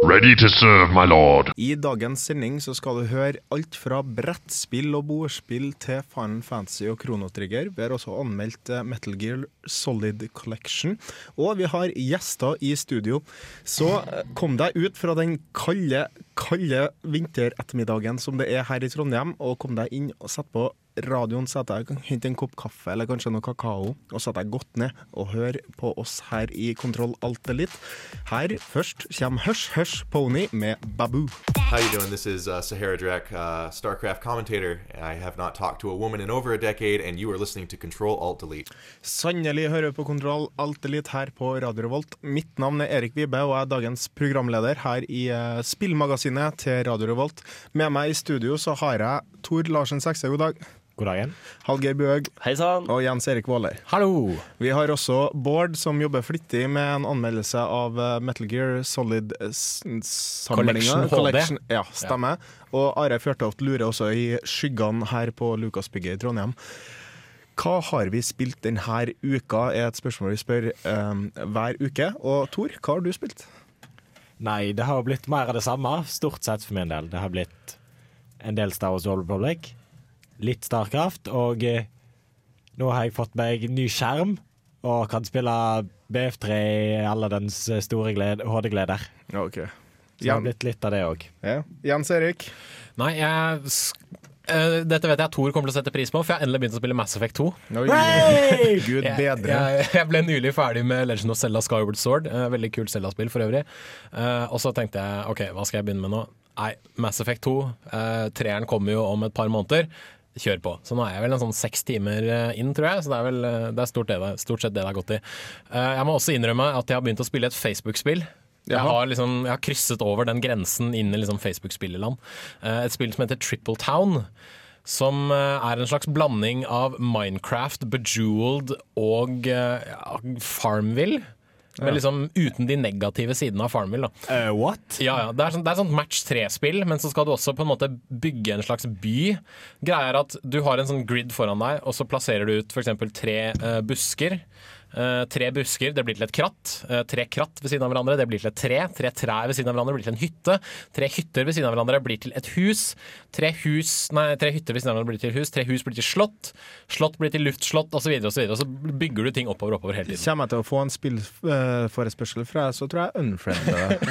Ready to serve, my lord. I dagens sending så skal du høre alt fra brettspill og bordspill til Final Fantasy og Kronotrigger. Vi har også anmeldt eh, Metal Gear Solid Collection. Og vi har gjester i studio. Så eh, kom deg ut fra den kalde, kalde vinterettermiddagen som det er her i Trondheim, og kom deg inn og sett på radioen, at jeg kan hente en kopp kaffe eller kanskje noe kakao, og setter jeg godt ned og hører på oss her i Kontroll Alt litt. Her først kommer Hush Hush Pony med Babu. How you doing? This is uh, Sahara Drek, uh, StarCraft commentator. I have not talked to a woman in over a decade, and you are listening to Control Alt Delete. Sannelig hører på Kontroll Alt Delete her på Radio Revolt. Mitt navn er Erik Vibe, og jeg er dagens programleder her i uh, spillmagasinet til Radio Revolt. Med meg i studio så har jeg Tor Larsen Sekse, god dag. God dagen. Hallgeir Bøg Hei sann. og Jens Erik Våler. Hallo! Vi har også Bård, som jobber flittig med en anmeldelse av uh, Metal Gear Solid-samlinga. Collection HD. Ja, stemmer. Og Are Fjørtoft lurer også i skyggene her på Lukasbygget i Trondheim. Hva har vi spilt denne uka, er et spørsmål vi spør um, hver uke. Og Tor, hva har du spilt? Nei, det har blitt mer av det samme, stort sett for min del. Det har blitt en del Star Wars Old Republic, litt Starcraft, og eh, nå har jeg fått meg ny skjerm og kan spille BF3 i alle dens store gled- HD-gleder. Ok. Så det har blitt litt av det òg. Ja. Jens Erik? Nei, jeg eh, Dette vet jeg Tor kommer til å sette pris på, for jeg har endelig begynt å spille Mass Effect 2. Oi, Gud bedre. jeg, jeg ble nylig ferdig med Legend of Zelda Skyward Sword. Uh, veldig kult Zelda-spill for øvrig. Uh, og så tenkte jeg OK, hva skal jeg begynne med nå? Nei, Mass Effect 2. eh, treeren kommer jo om et par måneder. Kjør på. Så nå er jeg vel en sånn seks timer eh, inn, tror jeg. Så det er vel eh, det er stort, det, stort sett det det har gått i. Eh, jeg må også innrømme at jeg har begynt å spille et Facebook-spill. Jeg har, liksom, jeg har krysset over den grensen inn i liksom Facebook-spilleland. Et spill som heter Triple Town. Som er en slags blanding av Minecraft, Bejeweled og Farmville. Men liksom uten de negative sidene av Farmville. Eh, what? Ja, ja. Det er sånn, det er sånn match tre-spill, men så skal du også på en måte bygge en slags by. Greia er at du har en sånn grid foran deg, og så plasserer du ut f.eks. tre uh, busker. Eh, tre busker, det blir til et kratt. Eh, tre kratt ved siden av hverandre, det blir til et tre. Tre trær ved siden av hverandre blir til en hytte. Tre hytter ved siden av hverandre blir til et hus. Tre, hus, nei, tre hytter ved siden av hverandre blir til hus. Tre hus blir til slott. Slott blir til luftslott, osv. Og, så videre, og så bygger du ting oppover oppover hele tiden. Kommer jeg til å få en spillforespørsel fra deg, så tror jeg unfriender deg.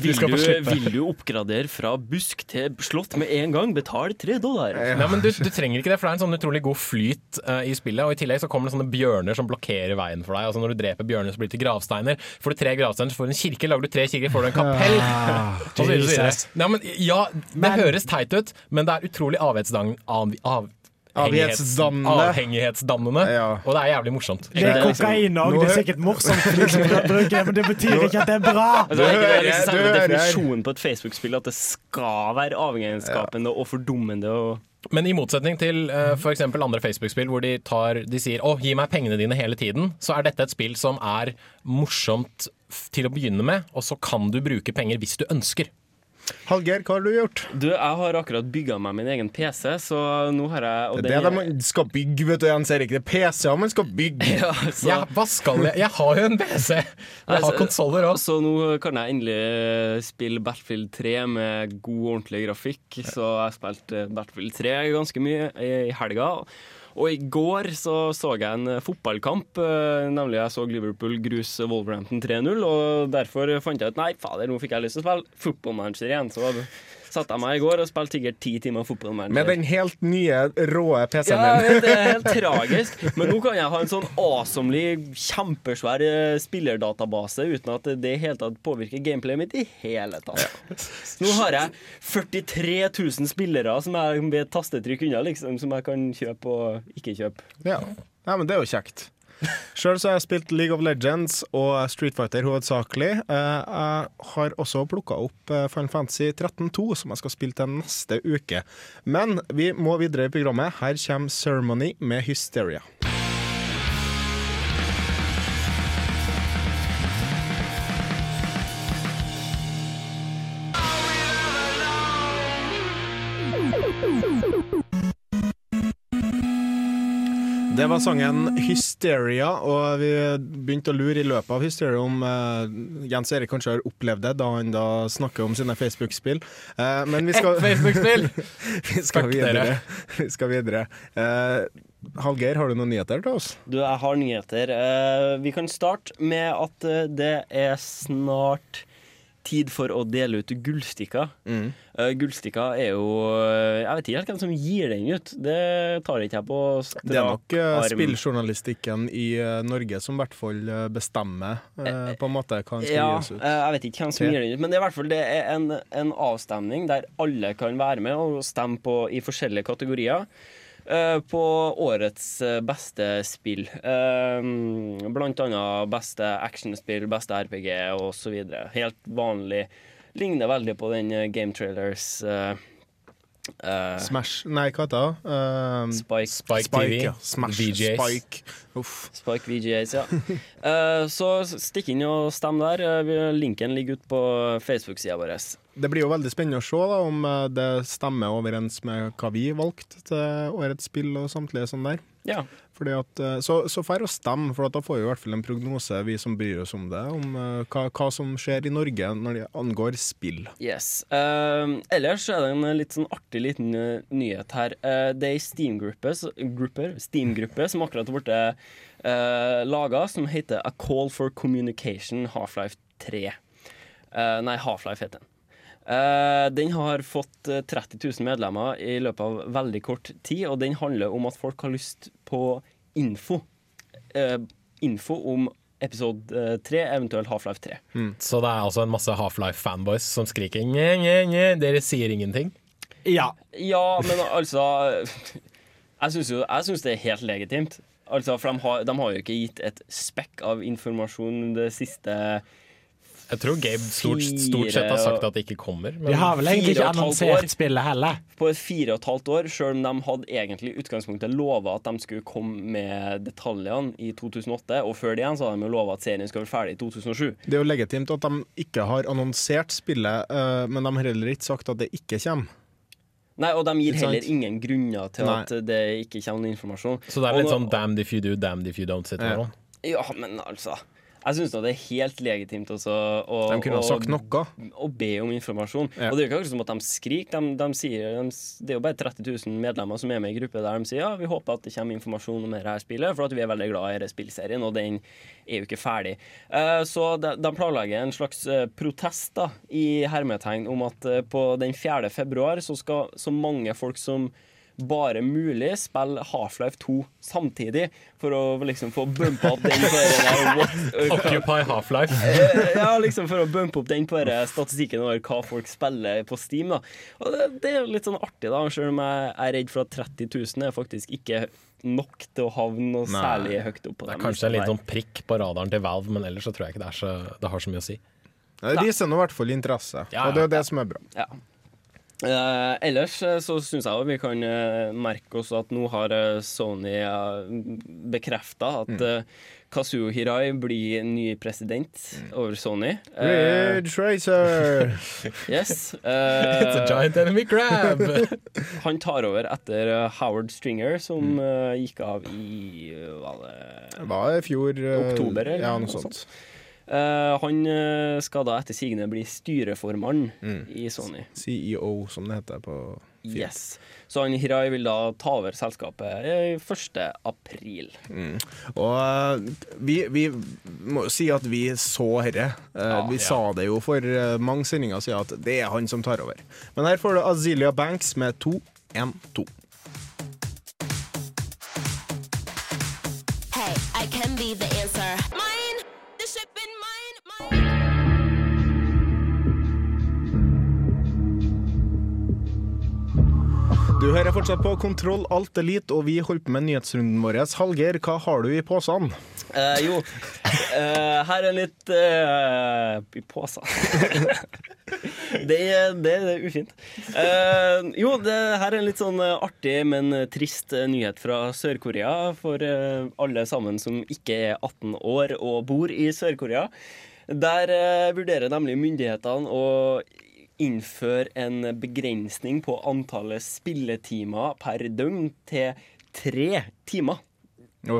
Vil du, vil du oppgradere fra busk til slott med en gang? Betal tre dollar. Nei, men du, du trenger ikke det, for det er en sånn utrolig god flyt uh, i spillet. Og i tillegg så kommer det sånne bjørner som blokkerer veien for deg. Altså Når du dreper bjørner, så blir det til gravsteiner. Får du tre gravsteiner, så får du en kirke. Lager du tre kirker, får du en kapell. og så videre, så videre. Ja, men, ja, det høres teit ut, men det er utrolig avhetsdang, av, av, Avhengighetsdannende. avhengighetsdannende. Ja. Og det er jævlig morsomt. Det er kokain òg, det er sikkert morsomt men det betyr ikke at det er bra. Altså, er det hører- liksom du selve hører- definisjonen på et Facebook-spill at det skal være avhengighetsskapende og fordummende? Og Men i motsetning til uh, f.eks. andre Facebook-spill hvor de, tar, de sier 'Å, gi meg pengene dine hele tiden', så er dette et spill som er morsomt til å begynne med, og så kan du bruke penger hvis du ønsker. Hallgeir, hva har du gjort? du, jeg har akkurat bygga meg min egen PC, så nå har jeg og Det er det man skal bygge, vet du, Jens Erik. Det er PC-er man skal bygge. ja, så, Ja, hva skal jeg? Jeg har jo en PC! Jeg har Altså, konsoller òg. Så nå kan jeg endelig eh, spille Battlefield 3 med god, ordentlig grafikk. Så jeg spilte eh, Battlefield 3 ganske mye i helga. Og i går så, så jeg en fotballkamp, eh, nemlig jeg så Liverpool gruse Wolverhampton 3-0. Og derfor fant jeg ut nei, fader, nå fikk jeg lyst til å spille fotballmanager igjen. Så satte jeg meg i går og spilte sikkert ti timer fotballmanager. Med den helt nye, råe PC-en Ja, din. det er helt tragisk. Men nå kan jeg ha en sånn awesomely kjempesvær eh, spillerdatabase uten at det i hele tatt påvirker gameplayet mitt i hele tatt. Nå har jeg 43 000 spillere som jeg ved et tastetrykk unna, liksom, som jeg kan kjøpe og ikke kjøpe. Ja. ja, men det er jo kjekt. Sjøl har jeg spilt League of Legends og Street Fighter hovedsakelig. Eh, Jeg har også plukka opp eh, Final Fantasy 13.2, som jeg skal spille til neste uke. Men vi må videre i programmet. Her kommer Ceremony med Hysteria. Det var sangen 'Hysteria', og vi begynte å lure i løpet av Hysteria om uh, Jens Erik kanskje har opplevd det, da han da snakker om sine Facebook-spill. Uh, men vi skal, Facebook-spill! vi skal Takk videre. dere. Vi skal videre. Uh, Hallgeir, har du noen nyheter til oss? Du, jeg har nyheter. Eh, vi kan starte med at det er snart tid for å dele ut gullstikker. Mm. Uh, gullstikker er jo eh, Jeg vet ikke helt hvem som gir den ut. Det tar ikke jeg på strak Det er nok arm. spilljournalistikken i Norge som i hvert fall bestemmer uh, på en måte hva han skal Ja, gis ut. jeg vet ikke hvem som gir den ut, men det er i hvert fall det en, en avstemning der alle kan være med og stemme på i forskjellige kategorier. Eh, på årets eh, beste spill. Eh, blant annet beste actionspill, beste RPG osv. Helt vanlig. Ligner veldig på den Game Trailers Uh, eh, Smash Nei, hva heter det? Uh, Spike. Spike, TV. ja. Smash VJs. Spike. Uff. Spike VGAs, ja. uh, så stikk inn og stem der. Linken ligger ute på Facebook-sida vår. Det blir jo veldig spennende å se da, om eh, det stemmer overens med hva vi valgte til årets spill og samtlige sånn der. Ja. At, eh, så, så får å stemme, for at da får vi i hvert fall en prognose, vi som bryr oss om det, om eh, hva, hva som skjer i Norge når det angår spill. Yes. Uh, ellers er det en litt sånn artig liten nyhet her. Uh, det er ei Steam-gruppe Steam-gruppe som akkurat har blitt uh, laga, som heter A Call for Communication Half-Life 3. Uh, nei, Half-Life heter den. Eh, den har fått eh, 30 000 medlemmer i løpet av veldig kort tid, og den handler om at folk har lyst på info. Eh, info om episode 3, eventuelt Half-Life 3. Så det er altså en masse Half-Life-fanboys som skriker nye, nye, nye. Dere sier ingenting. Ja. Ja, men altså Jeg syns jo jeg synes det er helt legitimt. Altså, For de har, de har jo ikke gitt et spekk av informasjon det siste Jeg tror Gabe stort, stort sett har sagt at det ikke kommer. De har vel egentlig ikke og annonsert spillet heller. På fire og et halvt år, sjøl om de hadde egentlig utgangspunktet lova at de skulle komme med detaljene i 2008, og før det igjen så hadde de jo lova at serien skulle være ferdig i 2007. Det er jo legitimt at de ikke har annonsert spillet, eh, men de har heller ikke sagt at det ikke kommer. Nei, Og de gir heller ingen grunner til Nei. at det ikke kommer noen informasjon. Så det er litt nå- sånn damned if you do, damned if you don't? Ja. Ja, men altså Jeg syns det er helt legitimt også å, De kunne ha sagt noe. å be om informasjon. Ja. Og det er jo ikke akkurat som at de skriker. De, de sier, de, det er jo bare 30 000 medlemmer som er med i gruppe der de sier ja, vi håper at det kommer informasjon om dette spillet, for at vi er veldig glad i denne spillserien, og den er jo ikke ferdig. Uh, så de, de planlegger en slags eh, protest da, i hermetegn om at uh, på den 4. februar så skal så mange folk som bare mulig spille Half-Life 2 samtidig, for å liksom få bumpa opp den på det der what, Occupy Half-Life. Ja, liksom for å bumpe opp den på denne statistikken over hva folk spiller på Steam. da Og det, det er litt sånn artig, da selv om jeg er redd for at 30 000 er faktisk ikke nok til å havne noe Nei. særlig høyt opp på dem. Det er kanskje en lista liten sånn prikk på radaren til Valve, men ellers så tror jeg ikke det, er så, det har så mye å si. Det viser nå i hvert fall interesse, Ja, og det er jo det som er bra. Ja. Eh, ellers eh, så syns jeg vi kan eh, merke oss at nå har Sony uh, bekrefta at Mm. Kazuo Hirai blir ny president Mm. over Sony. Eh, Ridge Racer! yes. It's a giant enemy crab! Han tar over etter Howard Stringer, som Mm. gikk av i uh, hva det, Det var i fjor Oktober, eller Ja, noe noe sånt. Eh, Han eh, skal da etter sigende bli styreformann Mm. i Sony. CEO, som det heter på fint. Yes. Så han Hirai vil da ta over selskapet eh, 1. april. Og eh, vi, vi må si at vi så herre. Eh, Ja, vi ja. sa det jo for eh, mange sendinger siden at det er han som tar over. Men her får du Azilia Banks med 2-1-2. Du hører fortsatt på Kontroll Alt Elite, og vi holder på med nyhetsrunden vår. Hallgeir, hva har du i posen? Eh, jo, eh, her er litt eh, i posen det, det er ufint. Jo, det her er en litt sånn artig, men trist nyhet fra Sør-Korea for alle sammen som ikke er 18 år og bor i Sør-Korea. Der vurderer nemlig myndighetene å innføre en begrensning på antallet spilletimer per døgn til tre timer.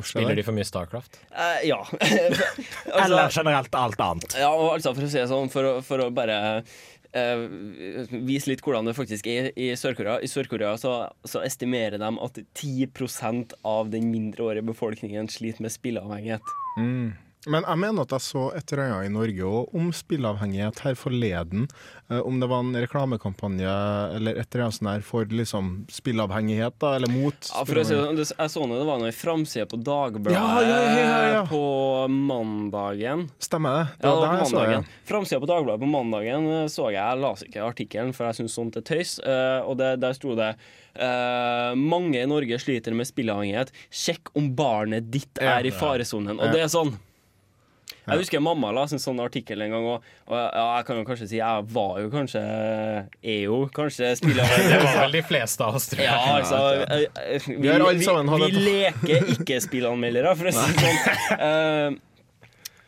Spiller de for mye Starcraft? Eh, ja. Eller altså, generelt alt annet. ja, og altså for å si det sånn, for å, for å bare eh, vise litt hvordan det faktisk er i Sør-Korea. I Sør-Korea så, så estimerer de at 10% av den mindreårige befolkningen sliter med spilleavhengighet. Mm. Men jeg mener at jeg så et eller annet i Norge òg om spilleavhengighet her forleden. Eh, om det var en reklamekampanje eller et eller annet sånt der for liksom spilleavhengighet, da, eller mot. Ja, for å si det det- Jeg så nå det var noe i framsida på Dagbladet Ja, ja, på mandagen. Stemmer det? Ja, det var på mandagen. Framsida på Dagbladet på mandagen eh, så jeg, jeg leste ikke artikkelen, for jeg syns sånt er tøys. eh, og det, der sto det Uh, mange i Norge sliter med spilleavhengighet. Sjekk om barnet ditt er i faresonen. Og det er sånn. Jeg husker mamma la en sånn artikkel en gang, og, og ja, jeg kan jo kanskje si jeg var jo kanskje Er jo kanskje Det var vel de fleste av oss, tror jeg. Ja, altså eh, eh, Vi, Vi vi, vi leker ikke spillanmeldere, for å si det sånn.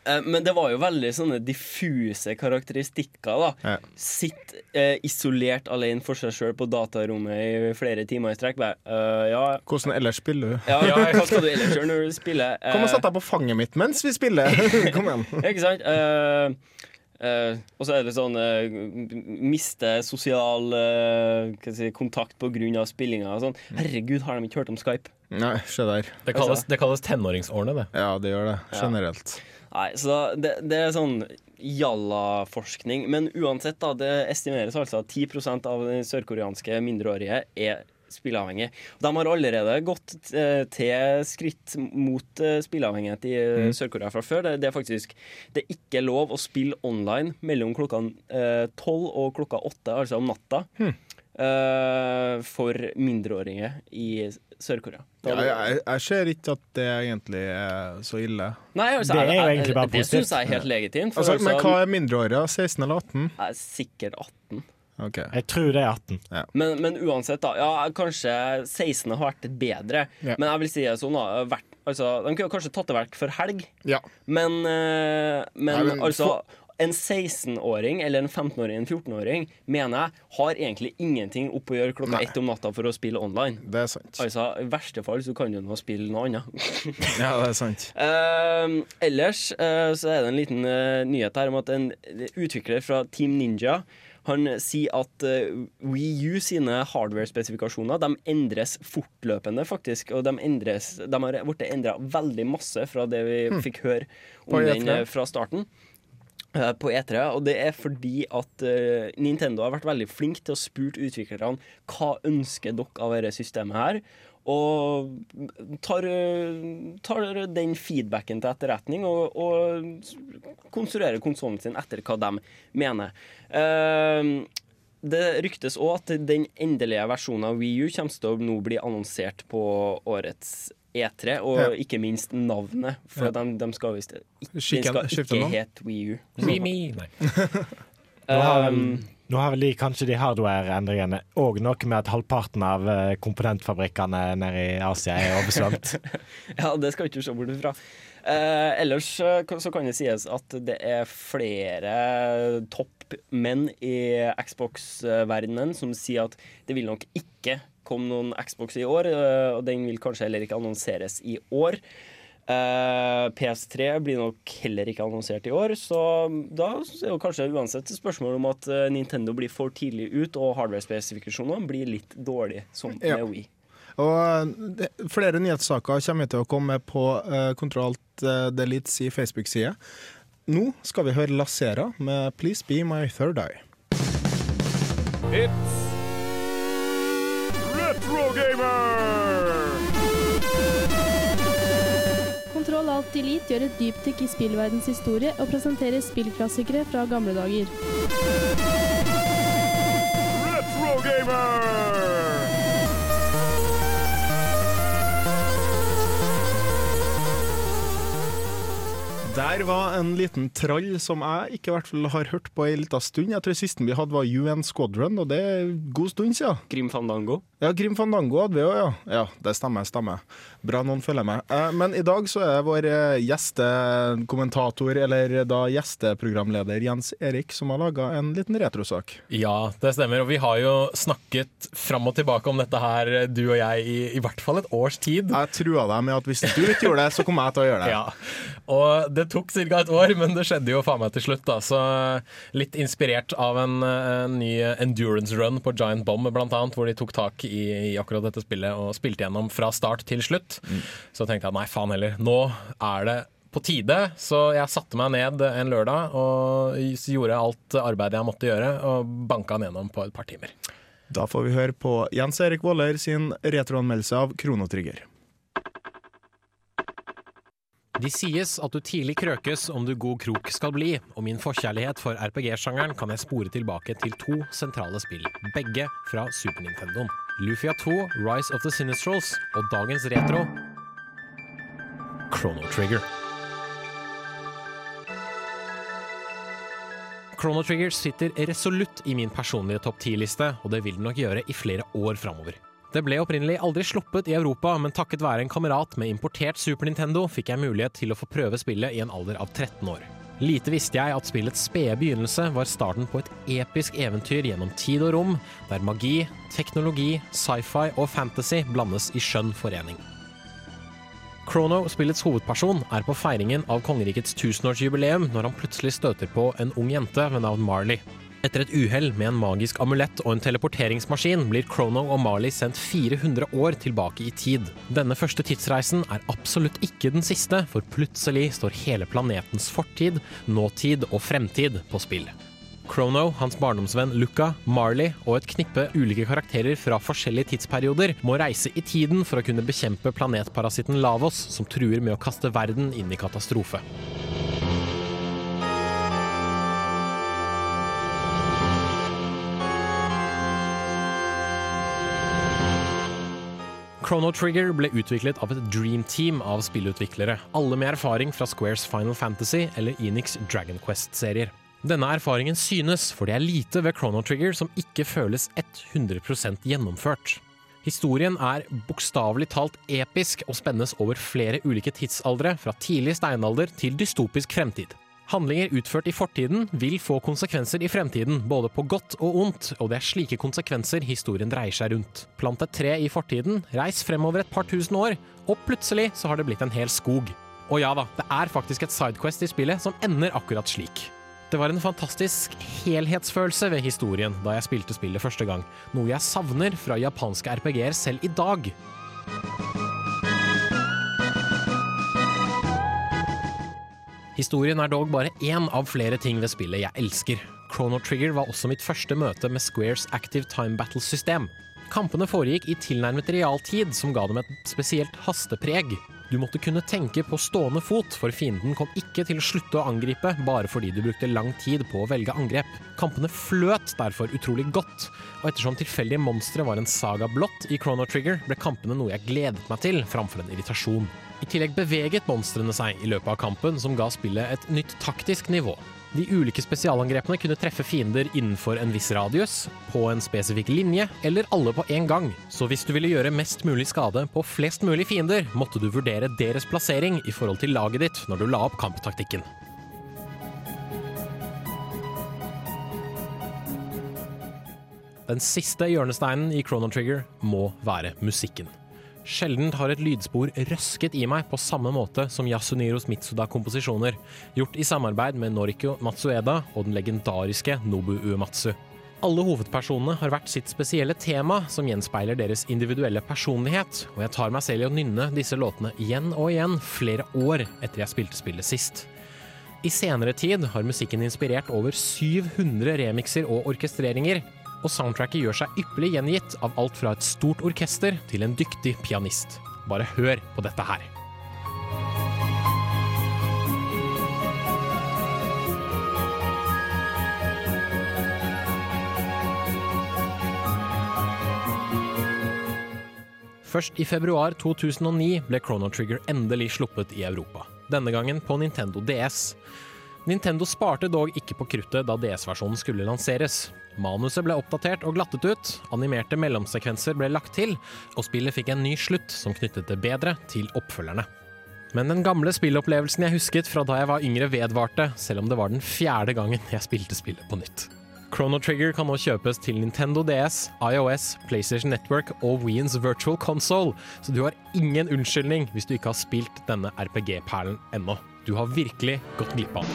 Eh, eh, men det var jo veldig sånne diffuse karakteristikker. da Ja. Sitt eh, isolert alene for seg sjøl på datarommet i flere timer i strekk. Eh, ja, Hvordan ellers spiller du? ja, hva skal du ellers gjøre når du spiller? Uh, Kom og sett deg på fanget mitt mens vi spiller! Kom igjen. ikke sant? Uh, Uh, og så er det sånn uh, Miste sosial eh, jeg si, kontakt pga. spillinga. og Sånn. Herregud, har de ikke hørt om Skype? Nei, se der. Det kalles, det kalles tenåringsårene, det. Ja, det gjør det. Generelt. Nei, så det, det er sånn jalla-forskning. Men uansett, da, det estimeres altså at 10% av de sørkoreanske mindreårige er spilleavhengige. De har allerede gått eh, til skritt mot eh, spilleavhengighet i mm. Sør-Korea fra før. Det, det er faktisk det er ikke lov å spille online mellom klokka tolv og klokka åtte, altså om natta. eh, for mindreårige i Sør-Korea. Ja, jeg, jeg ser ikke at det egentlig er så ille. Nei, altså, Det er jo jeg- jeg- egentlig bare positivt. Det syns jeg er helt legitimt. for Altså, men hva er mindreårige? 16 eller 18? jeg er sikkert 18. Okay. Jeg tror det er 18. Men, men uansett, da. Ja, kanskje 16 har vært bedre. Ja. Men jeg vil si det sånn, da. Vært, altså, de kunne kanskje tatt det vekk for helg, Ja. men, eh, men, Nei, men altså En 16-åring eller en 15-åring en 14-åring mener jeg har egentlig ingenting opp å gjøre klokka Nei. ett om natta for å spille online. Det er sant. Altså, I verste fall så kan du nå spille noe annet. Ja, det er sant. Uh, ellers uh, så er det en liten uh, nyhet her om at en utvikler fra Team Ninja han sier at uh, Wii U sine hardware-spesifikasjoner De endres fortløpende, faktisk. Og de, endres, de har blitt endra veldig masse fra det vi fikk høre om den E3. fra starten. Eh, På E3, og det er fordi at uh, Nintendo har vært veldig flink til å spurt utviklerne hva ønsker dere av dette systemet her, og tar, eh, tar den feedbacken til etterretning og, og konstruerer konsollen sin etter hva de mener. Eh, det ryktes òg at den endelige versjonen av Wii U kommer til å nå bli annonsert på årets E3, og Ja. ikke minst navnet. For de, de skal visst ikke, Skikken- skal ikke hete Wii U. Me, me. Nei. Nå har vel, Um, nå har vel de, kanskje de hardware-endringene òg noe med at halvparten av eh, komponentfabrikkene nede i Asia er oversvømt. Ja, det skal vi ikke se bort fra. Eh, ellers eh, så kan det sies at det er flere toppmenn i Xbox-verdenen som sier at det vil nok ikke komme noen Xbox i år, eh, og den vil kanskje heller ikke annonseres i år. Uh, PS3 blir nok heller ikke annonsert i år, så da er jo kanskje uansett et spørsmål om at eh, Nintendo blir for tidlig ut, og hardware-spesifikasjonene blir litt dårlige, som Ja. med Wii. Og eh, flere nyhetssaker kommer til å komme på Kontroll Kontrollt Delete Deletes i Facebook-side. Nå skal vi høre Lasera med 'Please Be My Third Eye'. It's Retro Gamer! Kontroll Alt Delete gjør et dypdykk i spillverdens historie og presenterer spillklassikere fra gamle dager. Der var en liten trall som jeg ikke i hvert fall har hørt på ei lita stund. Jeg tror sisten vi hadde var UN Squadron, og det er god stund siden. Grim Fandango. Ja, Grim Fandango hadde vi òg, ja. Ja, det stemmer, stemmer. Bra noen følger med. Eh, Men i dag så er vår eh, gjestekommentator, eller da gjesteprogramleder Jens Erik, som har laga en liten retrosak. Ja, det stemmer. Og vi har jo snakket fram og tilbake om dette her, du og jeg, i, i hvert fall et års tid. Jeg trua deg med at hvis du ikke gjorde det, så kommer jeg til å gjøre det. Ja, og det tok ca. et år, men det skjedde jo faen meg til slutt. da Så Litt inspirert av en, en ny endurance run på Giant Bomb, blant annet, hvor de tok tak i, i akkurat dette spillet og spilte gjennom fra start til slutt. Så tenkte jeg nei, faen heller, nå er det på tide, så jeg satte meg ned en lørdag og gjorde alt arbeidet jeg måtte gjøre, og banka den gjennom på et par timer. Da får vi høre på Jens Erik Våler sin retroanmeldelse av Kronotrigger. De sies at du tidlig krøkes om du god krok skal bli, og min forkjærlighet for RPG-sjangeren kan jeg spore tilbake til to sentrale spill, begge fra Super Nintendo. Lufia 2, Rise of the Sinistrals, og dagens retro Chrono Trigger. Chrono Trigger sitter resolutt i min personlige topp 10-liste, og det vil den nok gjøre i flere år framover. Det ble opprinnelig aldri sluppet i Europa, men takket være en kamerat med importert Super Nintendo fikk jeg mulighet til å få prøve spillet i en alder av 13 år. Lite visste jeg at spillets spede begynnelse var starten på et episk eventyr gjennom tid og rom, der magi, teknologi, sci-fi og fantasy blandes i skjønn forening. Chrono, spillets hovedperson, er på feiringen av kongerikets tusenårsjubileum når han plutselig støter på en ung jente ved navn Marley. Etter et uhell med en magisk amulett og en teleporteringsmaskin blir Chrono og Marley sendt 400 år tilbake i tid. Denne første tidsreisen er absolutt ikke den siste, for plutselig står hele planetens fortid, nåtid og fremtid på spill. Chrono, hans barndomsvenn Luca, Marley og et knippe ulike karakterer fra forskjellige tidsperioder må reise i tiden for å kunne bekjempe planetparasitten Lavos, som truer med å kaste verden inn i katastrofe. Chrono Trigger ble utviklet av et dream team av spillutviklere, alle med erfaring fra Squares Final Fantasy eller Enix Dragon Quest-serier. Denne erfaringen synes, for det er lite ved Chrono Trigger som ikke føles 100% gjennomført. Historien er bokstavelig talt episk og spennes over flere ulike tidsaldre, fra tidlig steinalder til dystopisk fremtid. Handlinger utført i fortiden vil få konsekvenser i fremtiden, både på godt og ondt, og det er slike konsekvenser historien dreier seg rundt. Plant et tre i fortiden, reis fremover et par tusen år, og plutselig så har det blitt en hel skog. Og ja da, det er faktisk et sidequest i spillet som ender akkurat slik. Det var en fantastisk helhetsfølelse ved historien da jeg spilte spillet første gang, noe jeg savner fra japanske RPG-er selv i dag. Historien er dog bare én av flere ting ved spillet jeg elsker. Chrono Trigger var også mitt første møte med Squares Active Time Battle-system. Kampene foregikk i tilnærmet realtid, som ga dem et spesielt hastepreg. Du måtte kunne tenke på stående fot, for fienden kom ikke til å slutte å angripe bare fordi du brukte lang tid på å velge angrep. Kampene fløt derfor utrolig godt, og ettersom tilfeldige monstre var en saga blått i Chrono Trigger, ble kampene noe jeg gledet meg til framfor en irritasjon. I tillegg beveget monstrene seg i løpet av kampen, som ga spillet et nytt taktisk nivå. De ulike spesialangrepene kunne treffe fiender innenfor en viss radius, på en spesifikk linje, eller alle på en gang. Så hvis du ville gjøre mest mulig skade på flest mulig fiender, måtte du vurdere deres plassering i forhold til laget ditt når du la opp kamptaktikken. Den siste hjørnesteinen i Chrono Trigger må være musikken. Sjelden har et lydspor røsket i meg på samme måte som Yasuneros Mitsuda-komposisjoner, gjort i samarbeid med Noriko Matsueda og den legendariske Nobu Uematsu. Alle hovedpersonene har hvert sitt spesielle tema, som gjenspeiler deres individuelle personlighet, og jeg tar meg selv i å nynne disse låtene igjen og igjen flere år etter jeg spilte spillet sist. I senere tid har musikken inspirert over 700 remixer og orkestreringer, og soundtracket gjør seg ypperlig gjengitt av alt fra et stort orkester til en dyktig pianist. Bare hør på dette her. Først i februar 2009 ble Chrono Trigger endelig sluppet i Europa. denne gangen på Nintendo DS. Nintendo sparte dog ikke på kruttet da DS-versjonen skulle lanseres. Manuset ble oppdatert og glattet ut, animerte mellomsekvenser ble lagt til, og spillet fikk en ny slutt som knyttet det bedre til oppfølgerne. Men den gamle spillopplevelsen jeg husket fra da jeg var yngre vedvarte, selv om det var den fjerde gangen jeg spilte spillet på nytt. Chrono Trigger kan nå kjøpes til Nintendo DS, iOS, PlayStation Network og Wiens Virtual Console, så du har ingen unnskyldning hvis du ikke har spilt denne RPG-perlen ennå. Du har virkelig gått glipp av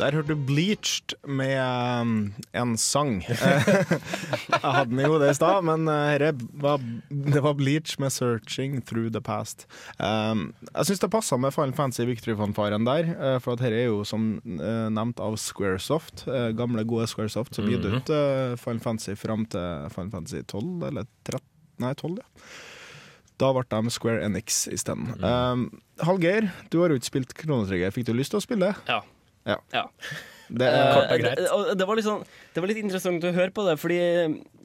Der hørte du Bleached med um, en sang. Jeg hadde den i hodet i stad, men uh, var, det var Bleach med 'Searching Through the Past'. Um, jeg syns det passa med Final Fantasy Victory-fanfaren der, uh, for at dette er jo som uh, nevnt av Squaresoft. eh, gamle, gode Squaresoft som gitt Mhm. ut uh, Final Fantasy fram til Final Fantasy 12, eller 13, nei 12, ja. Da ble de Square Enix isteden. Um, Hallgeir, du har jo ikke spilt Kronetrigger. Fikk du lyst til å spille? Ja. Ja. Ja. Det Eh, er greit. det, det, var sånn, det var litt interessant å høre på det, fordi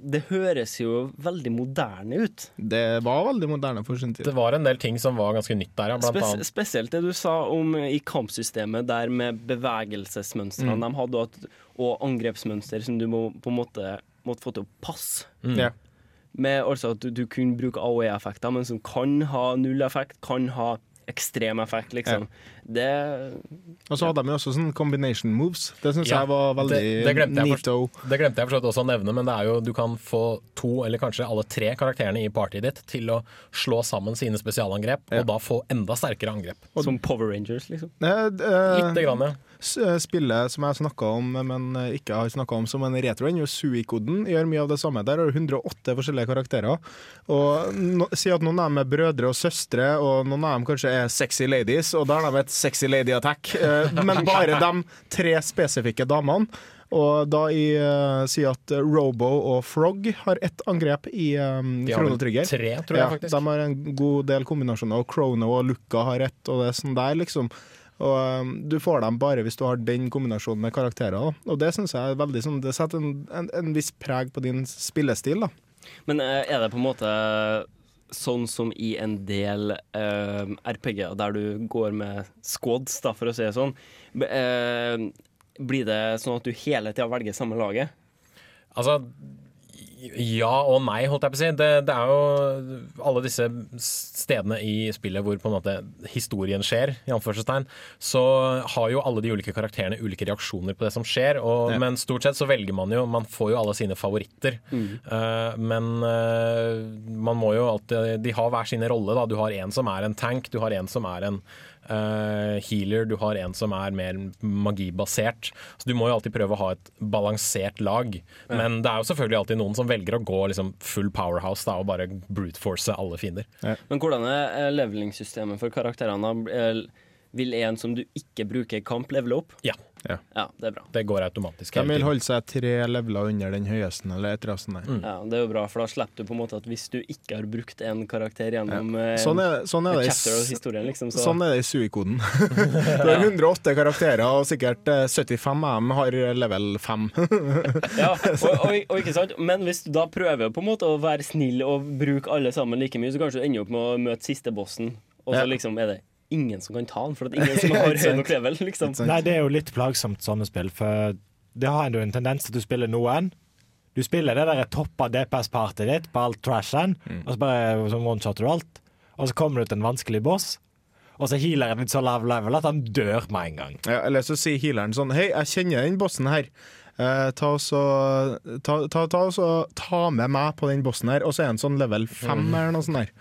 det høres jo veldig moderne ut. Det var veldig moderne for sin tid. Det var en del ting som var ganske nytt der, ja. Spes annet spesielt det du sa om eh, i kampsystemet, der med bevegelsesmønstrene de hadde, at, og angrepsmønster som du må på en måte måtte få til å passe. Mm. Yeah. Med altså at du, du kunne bruke AOE-effekter, men som kan ha null effekt, kan ha ekstrem effekt, liksom. Det Og så hadde de jo også sånn combination moves. Det syns Ja, jeg var veldig det- det glemte jeg neato. Det glemte jeg for så vidt også å nevne, men det er jo, du kan få to eller kanskje alle tre karakterene i partyet ditt til å slå sammen sine spesialangrep, Ja. og da få enda sterkere angrep. Som Power Rangers, liksom. Eh, Lite grann, ja. Eh, Spillet som jeg snakka om, men eh, ikke har snakka om som en retro, ennå, Suikoden gjør mye av det samme. Der har du 108 forskjellige karakterer. Og no, Si at noen av dem er brødre og søstre, og noen av dem kanskje er sexy ladies, og da har de et sexy lady attack. Eh, Men bare de tre spesifikke damene. Og da i, uh, si at Robo og Frog har ett angrep i um, De har vel Chrono Trigger. tre, tror jeg ja, faktisk. De har en god del kombinasjoner, og Krono og Luca har ett, og det er sånn der, liksom. Og um, Du får dem bare hvis du har den kombinasjonen med karakterer. Da. Og det syns jeg er veldig sånn, Det setter en, en, en viss preg på din spillestil. da Men eh, er det på en måte sånn som i en del eh, RPG-er der du går med squads, da, for å si det sånn? B- eh, blir det sånn at du hele tida velger samme laget? Altså ja og nei, holdt jeg på å si. Det, det er jo alle disse stedene i spillet hvor på en måte historien skjer, i anførselstegn, så har jo alle de ulike karakterene ulike reaksjoner på det som skjer. Og, Ja. Men stort sett så velger man jo Man får jo alle sine favoritter. Eh, men uh, man må jo alltid De har hver sine rolle, Da. Du har en som er en tank, du har en som er en eh, healer, du har en som er mer magibasert. Så du må jo alltid prøve å ha et balansert lag. Men det er jo selvfølgelig alltid noen som velger å gå liksom full powerhouse da, og bare brute force alle fiender. Men hvordan er levelingssystemet for karakterene? Eh, Vil en som du ikke bruker i kamp, levele opp? Ja. Ja. Ja, det er bra. Det går automatisk. De vil holde seg tre leveler under den høyeste eller et rasen der. Ja, det er jo bra, for da slipper du på en måte at hvis du ikke har brukt en karakter gjennom eh, Sånn er, sånn er det i chapter av historien, liksom, så Sånn er det i Suikoden. du har 108 karakterer, og sikkert eh, 75 av dem har level 5. ja, og, og, og ikke sant? Men hvis du da prøver på en måte å være snill og bruke alle sammen like mye, så kanskje du ender opp med å møte siste bossen, og så Ja. liksom er det ingen som kan ta den, for at ingen som har høy nok level, liksom. Nei, det er jo litt plagsomt sånne spill, for det har jo en tendens til at du spiller noen. Du spiller det der toppa DPS-partyet ditt på alt trashen, og så bare sånn one-shotter du alt. Og så kommer du til en vanskelig boss, og så er healeren din så lav level at han dør med en gang. Ja, eller så sier healeren sånn Hei, jeg kjenner den bossen her. Eh, ta, og så, ta, ta, ta, og så, ta med meg på den bossen her. Og så er han sånn level 5 eller noe sånt der.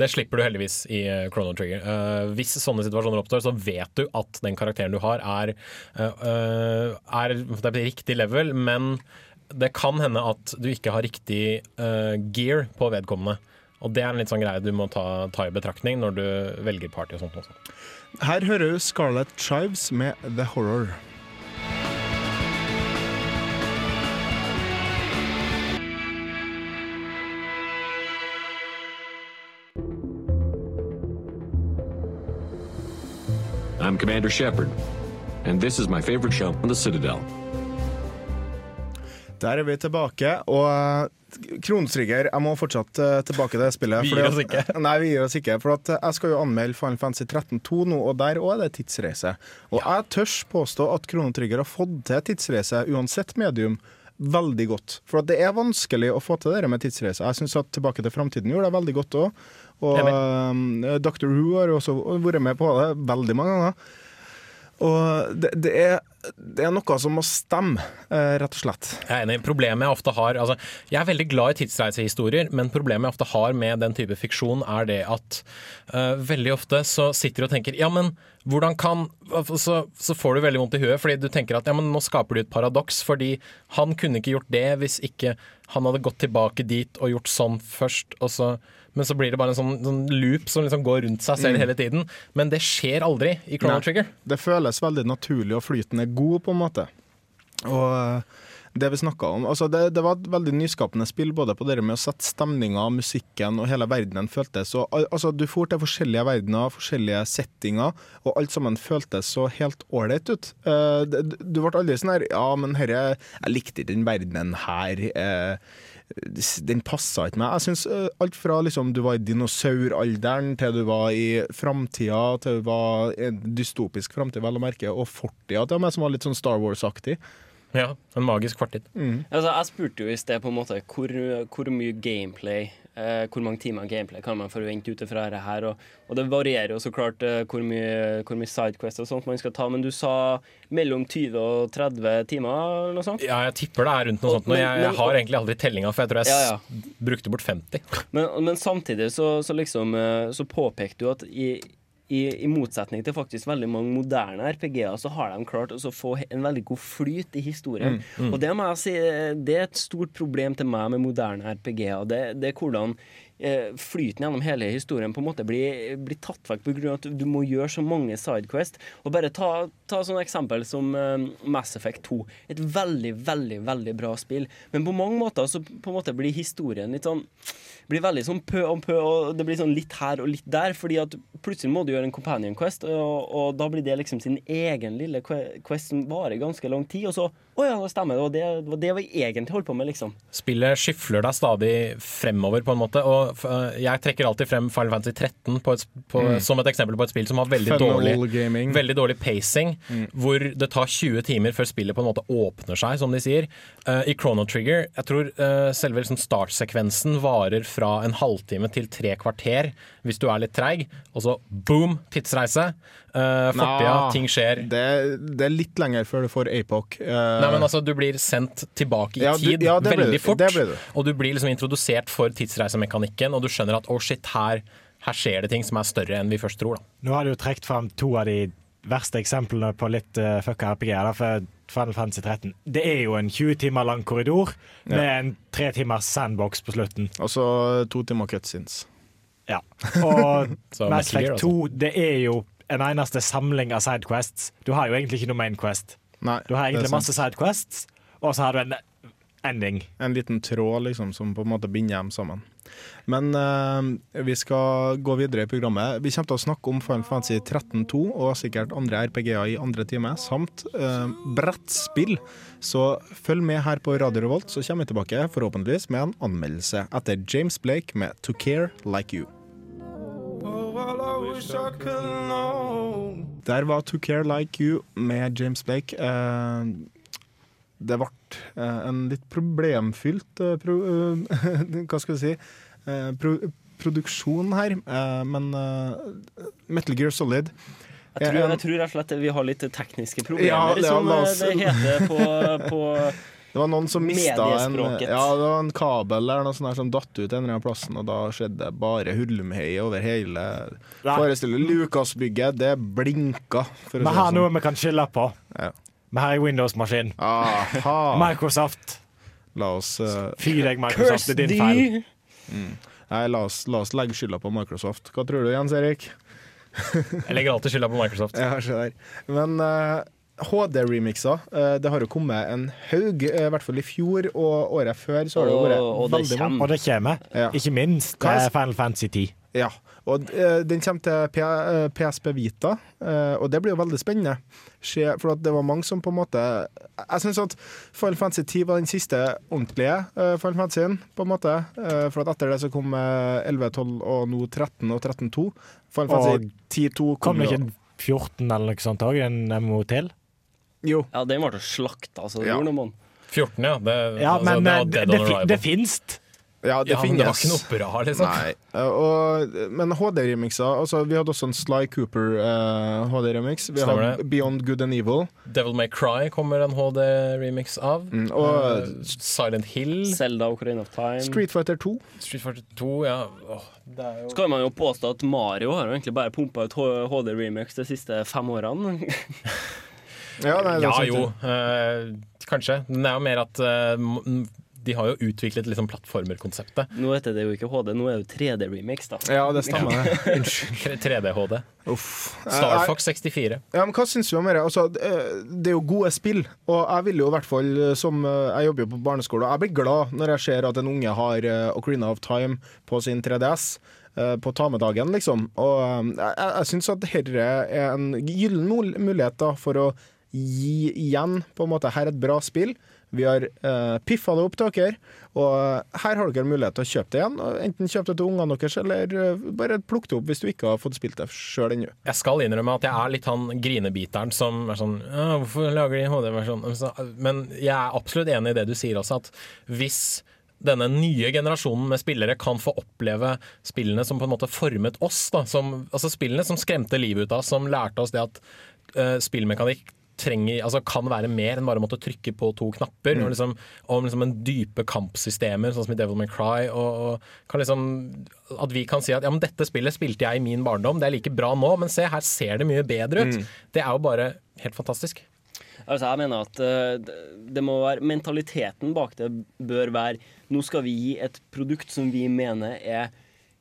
Det slipper du heldigvis i eh, Chrono Trigger. Uh, hvis sånne situasjoner oppstår, så vet du at den karakteren du har, er, eh, er det er riktig level, men det kan hende at du ikke har riktig uh, gear på vedkommende. Og det er en litt sånn greie du må ta, ta i betraktning når du velger party og sånt også. Her hører du Scarlett Chives med The Horror. Commander Shepard, and this is my favorite show on the Citadel. Der er vi tilbake, og Kronstrigger, jeg må fortsatt eh, tilbake til det spillet. Vi gir oss ikke. Nei, vi gir oss ikke. For at eh, jeg skal jo anmelde Final Fantasy 13.2 nå, og der òg er det tidsreise. Og jeg tør påstå at Kronetrigger har fått til tidsreise, uansett medium, veldig godt. For at det er vanskelig å få til det med tidsreise. Jeg syns at Tilbake til framtiden gjorde det veldig godt òg. Og eh, Dr. Who har også vært med på det veldig mange ganger. Og det, det, er, det er noe som må stemme, eh, rett og slett. Jeg er enig. Problemet jeg ofte har altså, Jeg er veldig glad i tidsreisehistorier, men problemet jeg ofte har med den type fiksjon, er det at uh, veldig ofte så sitter du og tenker Ja, men hvordan kan så, så får du veldig vondt i huet, fordi du tenker at ja, men nå skaper du et paradoks, fordi han kunne ikke gjort det hvis ikke han hadde gått tilbake dit og gjort sånn først, og så men så blir det bare en sånn, sånn loop som liksom går rundt seg selv Mm. hele tiden. Men det skjer aldri i Chrono Nei. Trigger. Det føles veldig naturlig, og flyten er god, på en måte. Og eh, det vi snakket om altså det, det var et veldig nyskapende spill, både på det med å sette stemninga, musikken og hele verdenen føltes så, altså Du for til forskjellige verdener, forskjellige settinger, og alt sammen føltes så helt ålreit ut. Uh, du ble aldri sånn her Ja, men herre Jeg likte ikke den verdenen her. eh, den passa ikke meg. Jeg synes Alt fra liksom, du var i dinosauralderen, til du var i framtida, til du var i en dystopisk framtid, vel å merke, og fortida til meg, som var litt sånn Star Wars-aktig. Ja, en magisk fortid. Altså, jeg spurte jo i sted på en måte hvor, hvor mye gameplay eh, Hvor mange timer gameplay kan man forvente ut fra dette her. Og, og det varierer jo så klart eh, hvor mye, hvor mye sidequest og sånt man skal ta, men du sa mellom 20 og 30 timer eller noe sånt? Ja, jeg tipper det er rundt noe Og- sånt. men- jeg, jeg har egentlig aldri tellinga, for jeg tror jeg Ja, ja. brukte bort 50. Men, men samtidig så, så liksom eh, Så påpekte du at i, i, i motsetning til faktisk veldig mange moderne RPG-er, så har de klart å få en veldig god flyt i historien. Mm, mm. Og det må jeg si, det er et stort problem til meg med moderne RPG-er. Det, det er hvordan eh, flyten gjennom hele historien på en måte blir, blir tatt vekk pga. at du må gjøre så mange sidequest. Og bare ta, ta sånn eksempel som eh, Mass Effect 2. Et veldig, veldig, veldig bra spill. Men på mange måter så på en måte blir historien litt sånn blir veldig sånn pø om pø, og det blir sånn litt her og litt der. Fordi at plutselig må du gjøre en companion quest, og, og da blir det liksom sin egen lille quest som varer ganske lang tid. Og så Å ja, det stemmer. Det var det, var det vi egentlig holdt på med, liksom. Spillet skyfler deg stadig fremover, på en måte. Og f- jeg trekker alltid frem Final Fantasy 13 på et, på, Mm. som et eksempel på et spill som har veldig dårlig, veldig dårlig pacing. Mm. Hvor det tar 20 timer før spillet på en måte åpner seg, som de sier. Uh, I Chrono Trigger, jeg tror uh, selve liksom startsekvensen varer fra en halvtime til tre kvarter hvis du er litt treig. Og så boom, tidsreise. Uh, Fortida, Nah, ting skjer. Det, det er litt lenger før du får APOC. Uh, Nei, men altså, Du blir sendt tilbake i Ja, du- tid ja, det veldig du. fort. Det blir. Og du blir liksom introdusert for tidsreisemekanikken, og du skjønner at oh shit, her, her skjer det ting som er større enn vi først tror. da. Nå har du jo trukket frem to av de verste eksemplene på litt uh, fucka da, For Final Fantasy 13. Det er jo en 20 timer lang korridor med en tre timers sandbox på slutten. Og så to timer cutscenes. Ja. Og Mass Effect 2 det er jo en eneste samling av sidequests. Du har jo egentlig ikke noe main quest. Nei, du har egentlig masse sidequests, og så har du en ending. En liten tråd liksom, som på en måte binder dem sammen. Men uh, vi skal gå videre i programmet. Vi kommer til å snakke om Final Fantasy 13.2 og sikkert andre RPG-er i andre time, samt uh, brettspill. Så følg med her på Radio Revolt, så kommer vi tilbake forhåpentligvis med en anmeldelse etter James Blake med 'To Care Like You'. Der var 'To Care Like You' med James Blake. Eh, det ble eh, en litt problemfylt eh, pro, eh, Hva skal vi si eh, pro, produksjon her, eh, men eh, Metal Gear Solid Jeg tror, jeg tror rett og slett vi har litt tekniske problemer, Ja, det, som det heter på, på Det var noen som mista en, ja, det var en kabel eller noe sånt der som datt ut en eller annen plassen, og da skjedde det bare hulmhei over hele Nei. Forestiller Lucas-bygget, det blinka. For å Vi har sånn. noe vi kan skylde på. Vi har ei Windows-maskin. Microsoft. La oss uh, Fy deg, Microsoft, det er din feil. Mm. Nei, la oss, la oss legge skylda på Microsoft. Hva tror du, Jens Erik? Jeg legger alltid skylda på Microsoft. Ja. Men eh, HD-remixer, eh, det har jo kommet en haug, eh, i hvert fall i fjor og året før. Så har det jo vært Og- og det veldig mange. Og det kommer. Ja. Ikke minst er- eh, Final Fantasy 10. Ja, og den kommer til P PSP Vita, eh, og det blir jo veldig spennende. For at det var mange som på en måte Jeg syns at Final Fantasy 10 var den siste ordentlige Final Fantasyen, på en måte. For at etter det så kom eh, 11, 12 og nå 13 og 13.2. Final Fantasy 10.2 Kom kom det jo ikke 14 eller noe sånt òg? En MMO til? Jo. Ja, den ble slakta, så det Ja. gjorde noe med den. 14, ja. Det, Ja, altså, men det eh, det, det, fi- det finnes. Ja, det ja, men det var ikke noe bra, liksom. Nei. Eh, Og, men HD-remixer altså, Vi hadde også en Sly Cooper eh, HD-remix. Vi Stemmer hadde det. Beyond Good and Evil. Devil May Cry kommer en HD-remix av. Mm, og uh, Silent Hill. Zelda Ocarina of Time. Street Fighter 2. Street Fighter 2, ja. oh, det er jo Så kan man jo påstå at Mario har jo egentlig bare pumpa ut HD-remix de siste fem årene. Ja, nei, det er Ja jo, det. eh, kanskje. Men det er jo mer at eh, de har jo utviklet liksom plattformerkonseptet. Nå heter det jo ikke HD, nå er det jo 3D-remix, da. Ja, det stemmer. det. Unnskyld. 3D-HD. Uff. Star Fox 64. Ja, men Hva syns du om det? Altså, det er jo gode spill, og jeg vil jo i hvert fall eh, som Jeg jobber jo på barneskole, og jeg blir glad når jeg ser at en unge har Ocarina of Time på sin 3DS. eh, På ta med dagen, liksom. Og jeg, jeg syns at dette er en gyllen mulighet da, for å gi igjen. På en måte, her er et bra spill. Vi har uh, piffa det opp til dere, og her har dere mulighet til å kjøpe det igjen. Enten kjøp det til ungene deres, eller uh, bare plukk det opp hvis du ikke har fått spilt det sjøl ennå. Jeg skal innrømme at jeg er litt han grinebiteren som er sånn «Ja, Hvorfor lager de HD-versjon? Men jeg er absolutt enig i det du sier også, at hvis denne nye generasjonen med spillere kan få oppleve spillene som på en måte formet oss, da, som, altså spillene som skremte livet ut av oss, som lærte oss det at uh, spillmekanikk trenger, altså kan være mer enn bare å måtte trykke på to knapper. Mm. Og liksom, om liksom en dype kampsystemer, sånn som i Devil May Cry. Og, og kan liksom, at vi kan si at ja, men dette spillet spilte jeg i min barndom, det er like bra nå, men se, her ser det mye bedre ut. Mm. Det er jo bare helt fantastisk. Altså, jeg mener at eh, det- det må være Mentaliteten bak det bør være Nå skal vi gi et produkt som vi mener er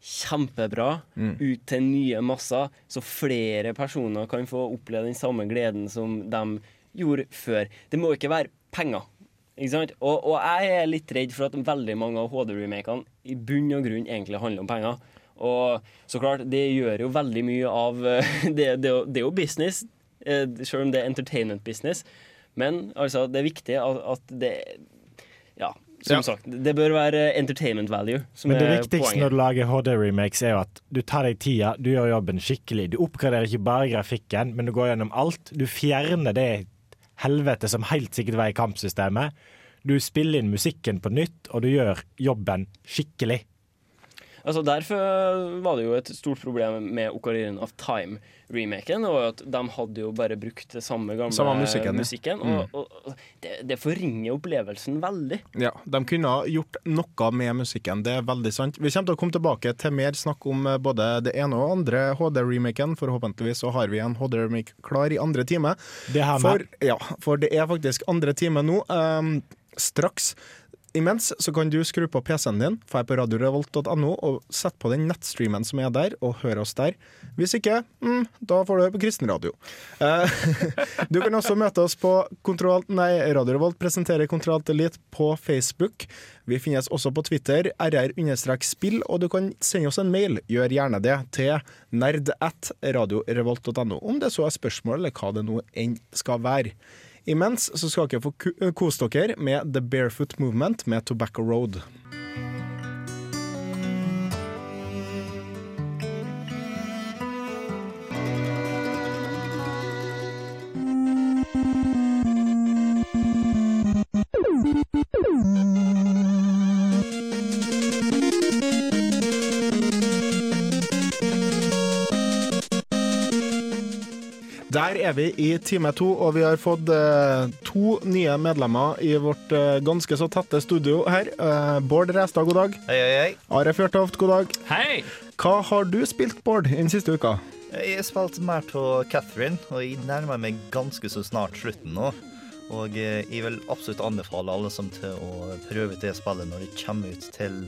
kjempebra, Mm. ut til nye masser, så flere personer kan få oppleve den samme gleden som de gjorde før. Det må ikke være penger. Ikke sant? Og, og jeg er litt redd for at veldig mange av HD-remakene i bunn og grunn egentlig handler om penger. Og så klart, det gjør jo veldig mye av eh, Det, det, er jo- det er jo business, eh, selv om det er entertainment business. Men altså, det er viktig at, at det Ja, som Ja. sagt, det bør være entertainment value som Men det er viktigste poenget. når du lager HD-remakes, er jo at du tar deg tida, du gjør jobben skikkelig. Du oppgraderer ikke bare grafikken, men du går gjennom alt. Du fjerner det helvete som helt sikkert var i kampsystemet. Du spiller inn musikken på nytt, og du gjør jobben skikkelig. Altså Derfor var det jo et stort problem med Ocarina of Time-remaken. Og at de hadde jo bare brukt det samme gamle Samme musikken, ja. og, og, og det, det forringer opplevelsen veldig. Ja, de kunne ha gjort noe med musikken, det er veldig sant. Vi kommer til å komme tilbake til mer snakk om eh, både det ene og andre HD-remaken. Forhåpentligvis så har vi en HD-remake klar i andre time. Det her med. For, ja, for det er faktisk andre time nå. Um, straks. Imens så kan du skru på PC-en din, dra på radiorevolt.no og sette på den nettstreamen som er der, og høre oss der. Hvis ikke, mm, da får du høre på kristenradio. Eh, du kan også møte oss på Kontroll, nei, Radio Revolt presenterer Kontroll Elite på Facebook. Vi finnes også på Twitter, rr-spill, og du kan sende oss en mail. Gjør gjerne det til nerd at radiorevolt.no, om det så er spørsmål eller hva det nå enn skal være. Imens så skal dere få kose dere med The Barefoot Movement med Tobacco Road. Der er vi i time to, og vi har fått eh, to nye medlemmer i vårt eh, ganske så tette studio her. Eh, Bård Restad, god dag. Hei, hei, hei. Are Fjørtoft, god dag. Hei! Hva har du spilt, Bård, den siste uka? Jeg har spilt mer av Catherine, og jeg nærmer meg ganske så snart slutten nå. Og eh, jeg vil absolutt anbefale alle som til å prøve det spillet når det kommer ut til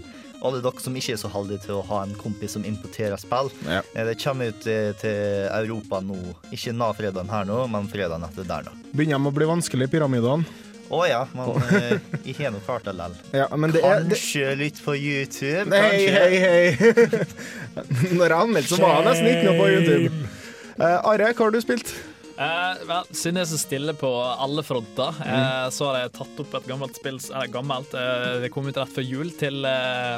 alle dere som ikke er så heldige til å ha en kompis som importerer spill. Ja. Eh, Det kommer ut eh, til Europa nå, ikke na fredagen her nå, men fredagen etter der nå. Begynner de å bli vanskelig, pyramidene? Å ja, men eh, jeg har nå klart det likevel. Ja, men det det, Kanskje litt på YouTube? Hei, kanskje? hei, hei. Når jeg anmeldte, så var jeg nesten ikke noe på YouTube. Uh, Are, hva har du spilt? Eh, vel, siden jeg er så stille på alle fronter, eh, så har jeg tatt opp et gammelt spill Eller gammelt, eh, det kom ut rett før jul til eh,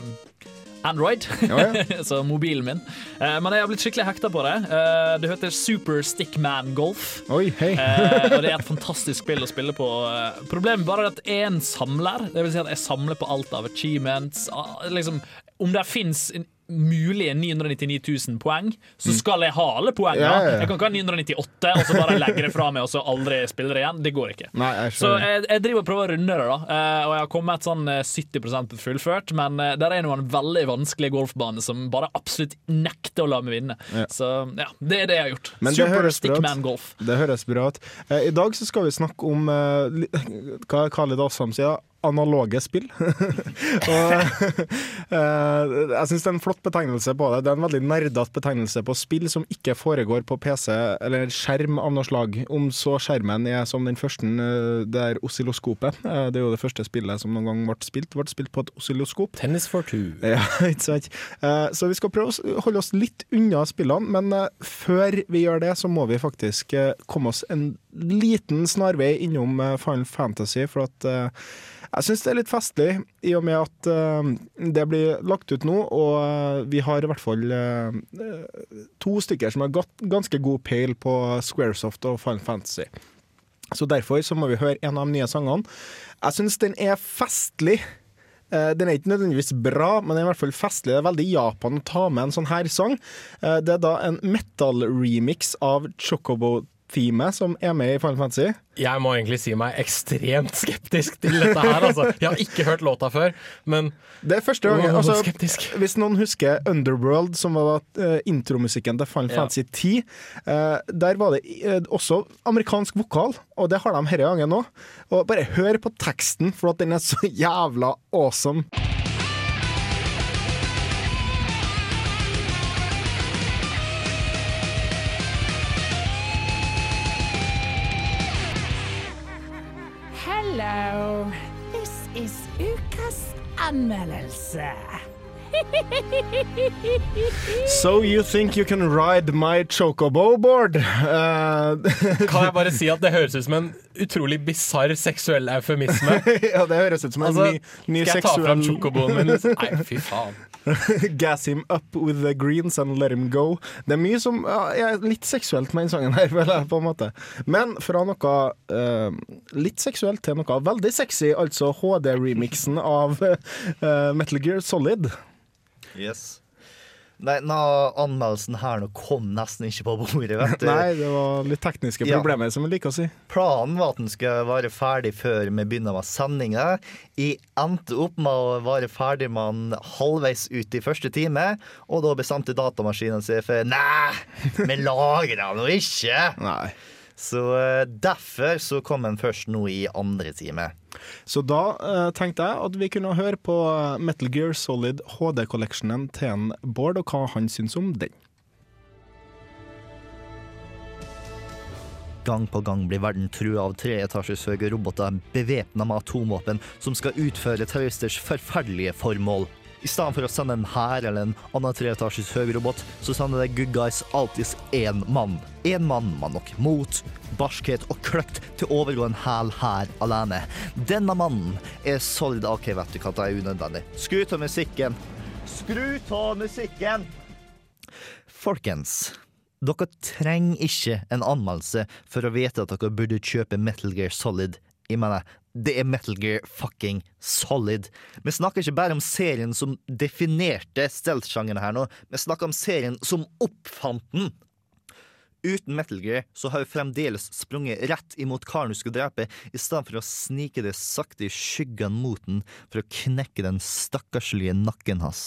Android, Ja, så mobilen min. Eh, men jeg har blitt skikkelig hekta på det. Eh, det heter Super Stickman Golf. Oi, hei. Eh, og det er et fantastisk spill å spille på. Eh, Problemet bare er at jeg er en samler. Det vil si at jeg samler på alt av achievements. ah, Liksom, om det fins mulige 999 000 poeng, så skal jeg ha alle poengene. Ja, ja, ja. Jeg kan ikke ha 998 og så bare legge det fra meg og så aldri spille det igjen. Det går ikke. Nei, jeg Så jeg, jeg driver og prøver å runde det, da. Eh, og jeg har kommet sånn eh, 70% fullført, men eh, der er noen veldig vanskelige golfbaner som bare absolutt nekter å la meg vinne. Så ja, det er det jeg har gjort. Men Super. Stickman Golf. Det høres bra ut. Eh, I dag så skal vi snakke om hva Khalid Assam sier. Analoge spill. og, eh, jeg syns det er en flott betegnelse på det. Det er en veldig nerdete betegnelse på spill som ikke foregår på PC eller skjerm av noe slag. Om så skjermen er som den første, eh, det er oscilloskopet. Eh, det er jo det første spillet som noen gang ble spilt. Ble spilt på et oscilloskop. Tennis for two. Ja, ikke sant. Så vi skal prøve å holde oss litt unna spillene, men før vi gjør det, så må vi faktisk komme oss en liten snarvei innom Final Fantasy, for at jeg syns det er litt festlig, i og med at uh, det blir lagt ut nå, og uh, vi har i hvert fall eh, to stykker som har ganske god peil på Squaresoft og Final Fantasy. Så derfor så må vi høre en av de nye sangene. Jeg syns den er festlig. Den er ikke nødvendigvis bra, men den er i hvert fall festlig. Det er veldig Japan å ta med en sånn her sang. Det er da en metal-remix av Chocobo-teamet som er med i Final Fantasy. Jeg må egentlig si meg ekstremt skeptisk til dette her. Altså. Jeg har ikke hørt låta før, men Det er første gang. Altså. Hvis noen husker Underworld, som var uh, intromusikken til Final Ja. Fantasy 10, eh, der var det eh, også amerikansk vokal, og det har de denne gangen òg. Bare hør på teksten, for at den er så jævla awesome. Anmeldelse. So you think you can ride my chocobo board? Uh, kan jeg bare si at det høres ut som en utrolig bisarr seksuell eufemisme. ja, det høres ut som en Altså, ny, ny skal jeg ta fram seksuell chocoboen min? Nei, fy faen. Gas him up with the greens and let him go. Det er mye som ja, er litt seksuelt med den sangen her, vel, på en måte. Men fra noe uh, litt seksuelt til noe veldig sexy, altså HD-remixen av uh, Metal Gear Solid. Yes. Nei, nå, anmeldelsen her nå kom nesten ikke på bordet, vet du. Nei, det var litt tekniske Ja. problemer, som vi liker å si. Planen var at den skulle være ferdig før vi begynner med sendinga. Jeg endte opp med å være ferdig med den halvveis ut i første time, og da bestemte datamaskinen seg for Nei, vi lager den nå ikke! Nei. Så eh, derfor så kom den først nå i andre time. Så da eh, tenkte jeg at vi kunne høre på eh, Metal Gear Solid HD-collectionen til en Bård, og hva han syns om den. Gang på gang blir verden trua av treetasjes høye roboter bevæpna med atomvåpen som skal utføre terroristers forferdelige formål. I stedet for å sende en hær eller en annen treetasjes høy robot, så sender det good guys alltids én mann. Én mann med nok mot, barskhet og kløkt til å overgå en hel hær alene. Denne mannen er solid OK, vet du hva, det er unødvendig. Skru av musikken. Skru av musikken! Folkens, dere trenger ikke en anmeldelse for å vite at dere burde kjøpe Metal Gear Solid. Jeg mener, det er Metal Gear fucking solid. Vi snakker ikke bare om serien som definerte stealth-sjangeren her nå, vi snakker om serien som oppfant den. Uten Metal Gear så har vi fremdeles sprunget rett imot karen du skulle drepe, i stedet for å snike det sakte i skyggen mot den for å knekke den stakkarslige nakken hans.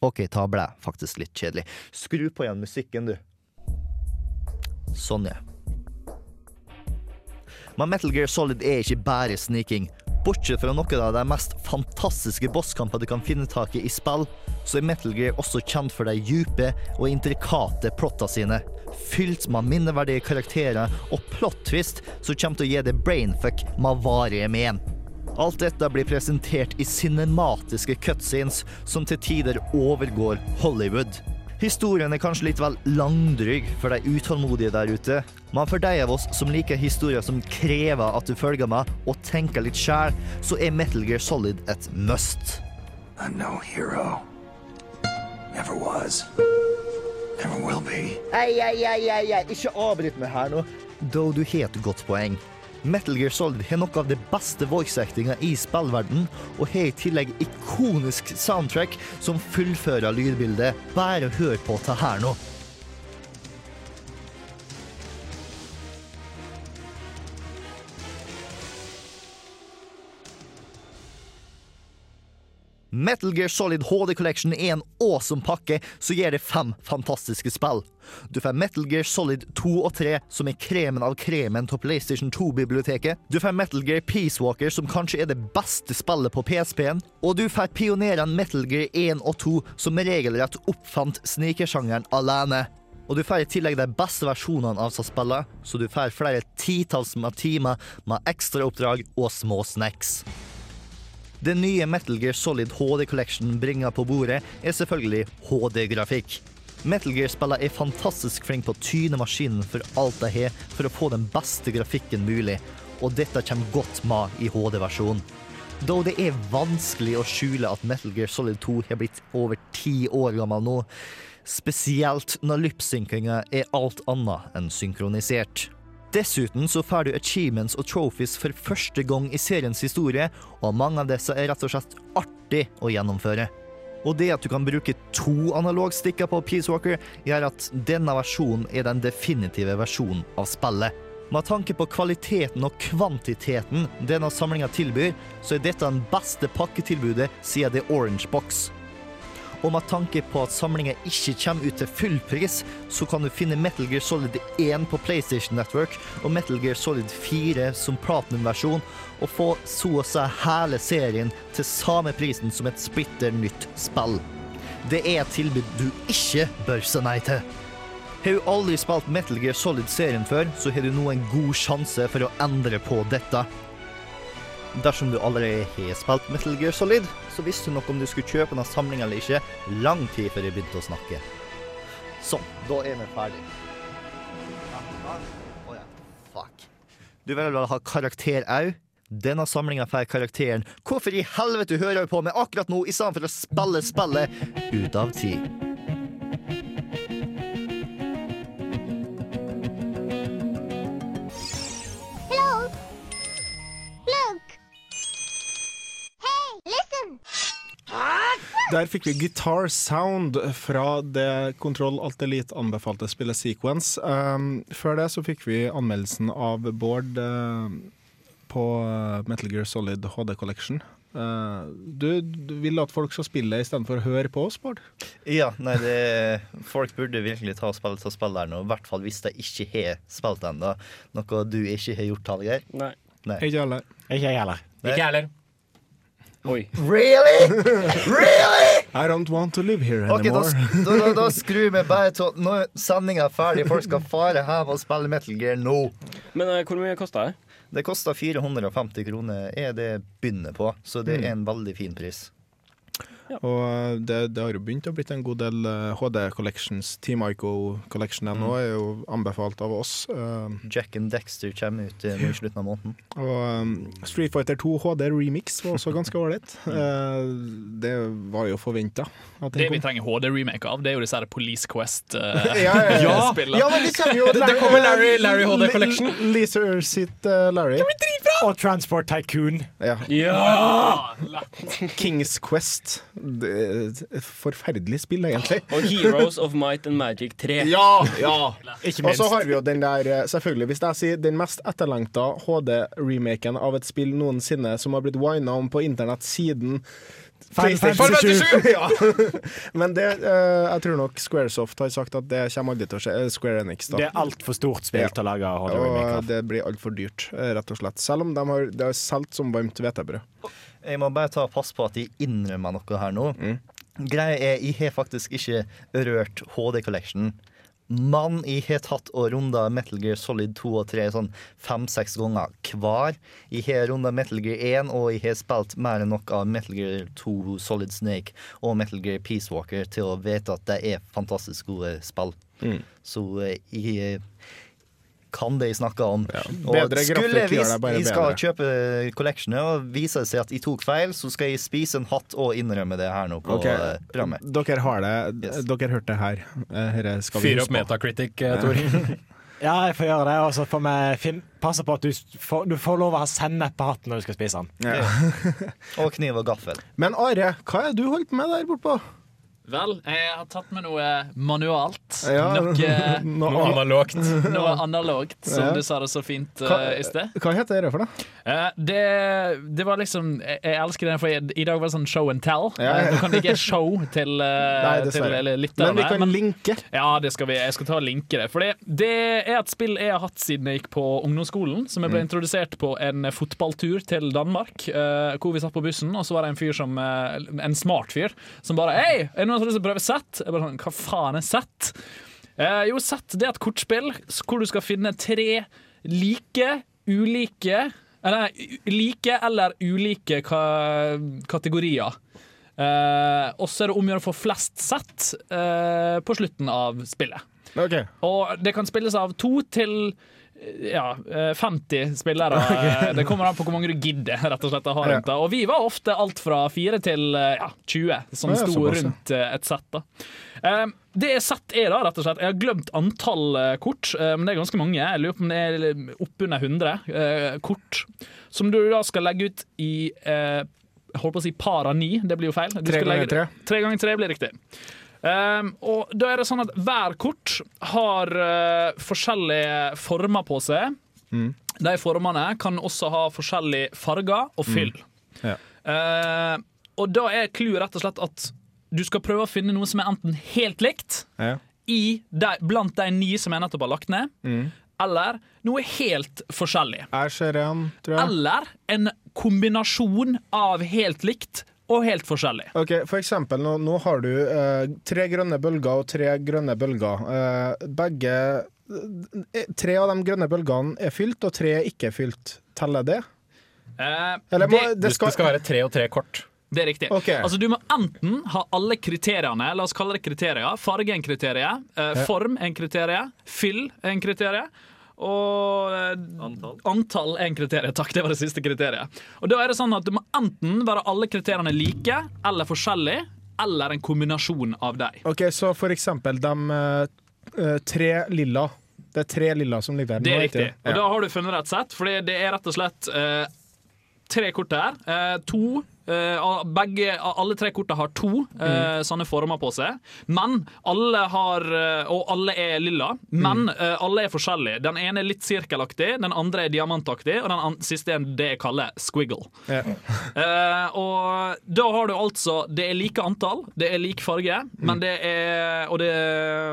OK, ta ble faktisk litt kjedelig. Skru på igjen musikken, du. Sånn, ja. Men Metal Gear Solid er ikke bare sniking. Bortsett fra noen av de mest fantastiske bosskampene du kan finne tak i i spill, så er Metal Gear også kjent for de dype og intrikate plotta sine. Fylt med minneverdige karakterer og plot-twist som kommer til å gi deg brainfuck med varige men. Alt dette blir presentert i cinematiske cutscenes som til tider overgår Hollywood. Historien er kanskje litt vel langdryg for de utålmodige der ute, men for de av oss som liker historier som krever at du følger med og tenker litt sjæl, så er Metal Gear Solid et must. A no hero. Never was. Never will be. Ei, ei, ei, ei, ei, ikke avbryt meg her nå. Da du har et godt poeng. Metal Gear Solid har noe av det beste voice-actinga i spillverden, og har i tillegg ikonisk soundtrack som fullfører lydbildet. Bare hør på det her nå. Metal Gear Solid HD Collection er en awesome pakke som gir deg fem fantastiske spill. Du får Metal Gear Solid 2 og 3, som er kremen av kremen til PlayStation 2-biblioteket. Du får Metal Gear Peace Walker, som kanskje er det beste spillet på PSP-en. Og du får pionerene Metal Gear 1 og 2, som regelrett oppfant snikersjangeren alene. Og du får i tillegg de beste versjonene av seg spillet, så du får flere titalls timer med ekstraoppdrag og små snacks. Det nye Metal Gear Solid HD Collection bringer på bordet, er selvfølgelig HD-grafikk. Metal Gear-spillene er fantastisk flinke på å tyne maskinen for alt de har, for å få den beste grafikken mulig, og dette kommer godt med i HD-versjonen. Da det er vanskelig å skjule at Metal Gear Solid 2 har blitt over ti år gammel nå, spesielt når lipsynkinga er alt annet enn synkronisert. Dessuten så får du achievements og trophies for første gang i seriens historie, og mange av disse er rett og slett artig å gjennomføre. Og det at du kan bruke to analogstikker på Peace Walker, gjør at denne versjonen er den definitive versjonen av spillet. Med tanke på kvaliteten og kvantiteten denne samlinga tilbyr, så er dette den beste pakketilbudet siden The Orange Box. Og med tanke på at samlinga ikke kommer ut til full pris, så kan du finne Metal Gear Solid 1 på PlayStation Network og Metal Gear Solid 4 som platinum-versjon, og få så å si hele serien til samme prisen som et splitter nytt spill. Det er et tilbud du ikke bør si nei til. Har du aldri spilt Metal Gear Solid-serien før, så har du nå en god sjanse for å endre på dette. Dersom du allerede har spilt Metal Gear Solid, så visste du nok om du skulle kjøpe denne samlinga eller ikke, lang tid før jeg begynte å snakke. Sånn, da er vi ferdig. Oh, ja, fuck. Du vil vel ha karakter au? Denne samlinga får karakteren Hvorfor i helvete hører jeg på med akkurat nå, i stedet for å spille spillet ut av tid? Der fikk vi Guitar Sound fra det Kontroll Alt Elite anbefalte spillet Sequence. Um, før det så fikk vi anmeldelsen av Bård uh, på uh, Metal Gear Solid HD Collection. Uh, du, du vil at folk skal spille istedenfor å høre på oss, Bård? Ja, nei, det, folk burde virkelig ta og spille til spilleren, og i hvert fall hvis de ikke har spilt ennå. Noe du ikke har gjort, Hallgeir. Nei. Ikke heller. Ikke jeg heller. Ikke heller. Oi. Really? Really? I don't want to live here okay, anymore. da, da, da skrur vi bare til Nå er sendinga ferdig. Folk skal fare hjem og spille Metal Gear nå. Men uh, hvor mye kosta det? Det koster 450 kroner, er det begynner på. Så det Mm. er en veldig fin pris. Og uh, det, det har jo begynt å blitt en god del HD Collections. Team Ico Collection Mm. nå er jo anbefalt av oss. Uh, Jack and Dexter kommer ut i slutten av måneden. og um, Street Fighter 2 HD Remix var også ganske ålreit. Uh, det var jo forventa. Det vi trenger HD-remake av, det er jo disse her Police Quest-spillene. ja, ja. Ja, men de kommer jo Det- det kommer Larry- Larry HD Collection. Leaser sitt uh, Larry. Og Transport Tycoon. Ja. Ja! Kings Quest. Det er et forferdelig spill, egentlig. Og Heroes of Might and Magic 3. Ja! ja. Ikke minst. Og så har vi jo den der, eh, selvfølgelig, hvis jeg sier den mest etterlengta HD-remaken av et spill noensinne, som har blitt wina om på internett siden Final 7! ja. Men det, uh, jeg tror nok Squaresoft har sagt at det kommer aldri til å skje. eh, Square Enix, da. Det er altfor stort spill til å lage HD remake av. det blir altfor dyrt, rett og slett. Selv om de har, det har solgt som varmt hvetebrød. Jeg må bare ta pass på at de innrømmer noe her nå. Greia er, jeg har faktisk ikke rørt HD Collection. Men jeg har tatt og runda Metal Gear Solid 2 og 3 sånn fem-seks ganger hver. Jeg har runda Metal Gear 1, og jeg har spilt mer enn nok av Metal Gear 2 Solid Snake og Metal Gear Peace Walker til å vite at de er fantastisk gode spill. Så eh, jeg kan det jeg snakker om. Og Bedre skulle vi, gjør bare jeg skal bedre. kjøpe collectionet og viser det seg at jeg tok feil, så skal jeg spise en hatt og innrømme det her nå på Ok, eh, programmet. Dere har det, dere har hørt det her. Dette skal vi Fyr opp metakritikk, Metacritic, eh, Tor. Ja, jeg får gjøre det, og så får vi passe på at du får, du får lov å ha sennep på hatten når du skal spise den. og kniv og gaffel. Men Are, hva er det du holdt med der bortpå? Vel, jeg har tatt med noe manualt. Ja, Noe, noe Noe analogt. Noe analogt, som Ja. du sa det så fint Hva, eh, i sted. hva heter det for noe? Eh, det, det var liksom Jeg, jeg elsker det, for jeg, i dag var det sånn show and tell. Ja, ja. Eh, Nå kan det ikke show til, eh, Nei, til lytterne. Men vi kan linke. Ja, det skal vi, jeg skal ta og linke det. For det, det er et spill jeg har hatt siden jeg gikk på ungdomsskolen. Som jeg ble Mm. introdusert på en fotballtur til Danmark. eh, hvor vi satt på bussen, og så var det en fyr som eh, En smart fyr som bare Hei, har lyst til å prøve Sett? Jeg bare sånn, Hva faen er Sett? Eh, jo, Sett det er et kortspill hvor du skal finne tre like, ulike Eller like eller ulike ka kategorier. Eh, og så er det om å gjøre å få flest sett eh, på slutten av spillet. Og det kan spilles av to til eh, ja, eh, 50 spillere. Eh, Det kommer an på hvor mange du gidder rett og slett å ha rundt det. Og vi var ofte alt fra 4 til eh, ja, 20 som sto såpass, ja. rundt eh, et sett. da. Eh, Det sett er da, rett og slett Jeg har glemt antall eh, kort, eh, men det er ganske mange. Jeg lurer på om det er oppunder 100 eh, kort. Som du da skal legge ut i eh, holdt på å si par av ni, det blir jo feil. Tre ganger tre. Tre ganger tre blir riktig. Um, og da er det sånn at hver kort har uh, forskjellige former på seg. Mm. De formene kan også ha forskjellige farger og fyll. Ja. Uh, og da er clouet rett og slett at du skal prøve å finne noe som er enten helt likt Ja. i de, blant de ni som jeg nettopp har lagt ned, Mm. eller noe helt forskjellig. Ser en, tror jeg. Eller en kombinasjon av helt likt og helt forskjellig. Ok, For eksempel, nå, nå har du eh, tre grønne bølger og tre grønne bølger. Eh, begge eh, Tre av de grønne bølgene er fylt, og tre er ikke fylt. Teller det? Eh, Eller må- det- det skal- Det skal være tre og tre kort. Det er riktig. Okay. Altså Du må enten ha alle kriteriene, la oss kalle det kriterier. Farge er en kriterie, eh, form er en kriterie, fyll er en kriterie. Og antall. antall er en kriterie. Takk, det var det siste kriteriet. Og da er det sånn at Du må enten være alle kriteriene like eller forskjellige, eller en kombinasjon av dem. Ok, Så for eksempel de eh, eh, tre lilla. Det er tre lilla som ligger der. Det er vet jeg. riktig. Og da har du funnet rett sett, for det er rett og slett uh, tre kort her. Uh, to eh, begge, alle tre korta har to mm. sånne former på seg. Men alle har eh, Og alle er lilla, men mm. alle er forskjellige. Den ene er litt sirkelaktig, den andre er diamantaktig, og den siste er det jeg kaller squiggle. Ja. Eh, og da har du altså Det er like antall, det er lik farge, men det er det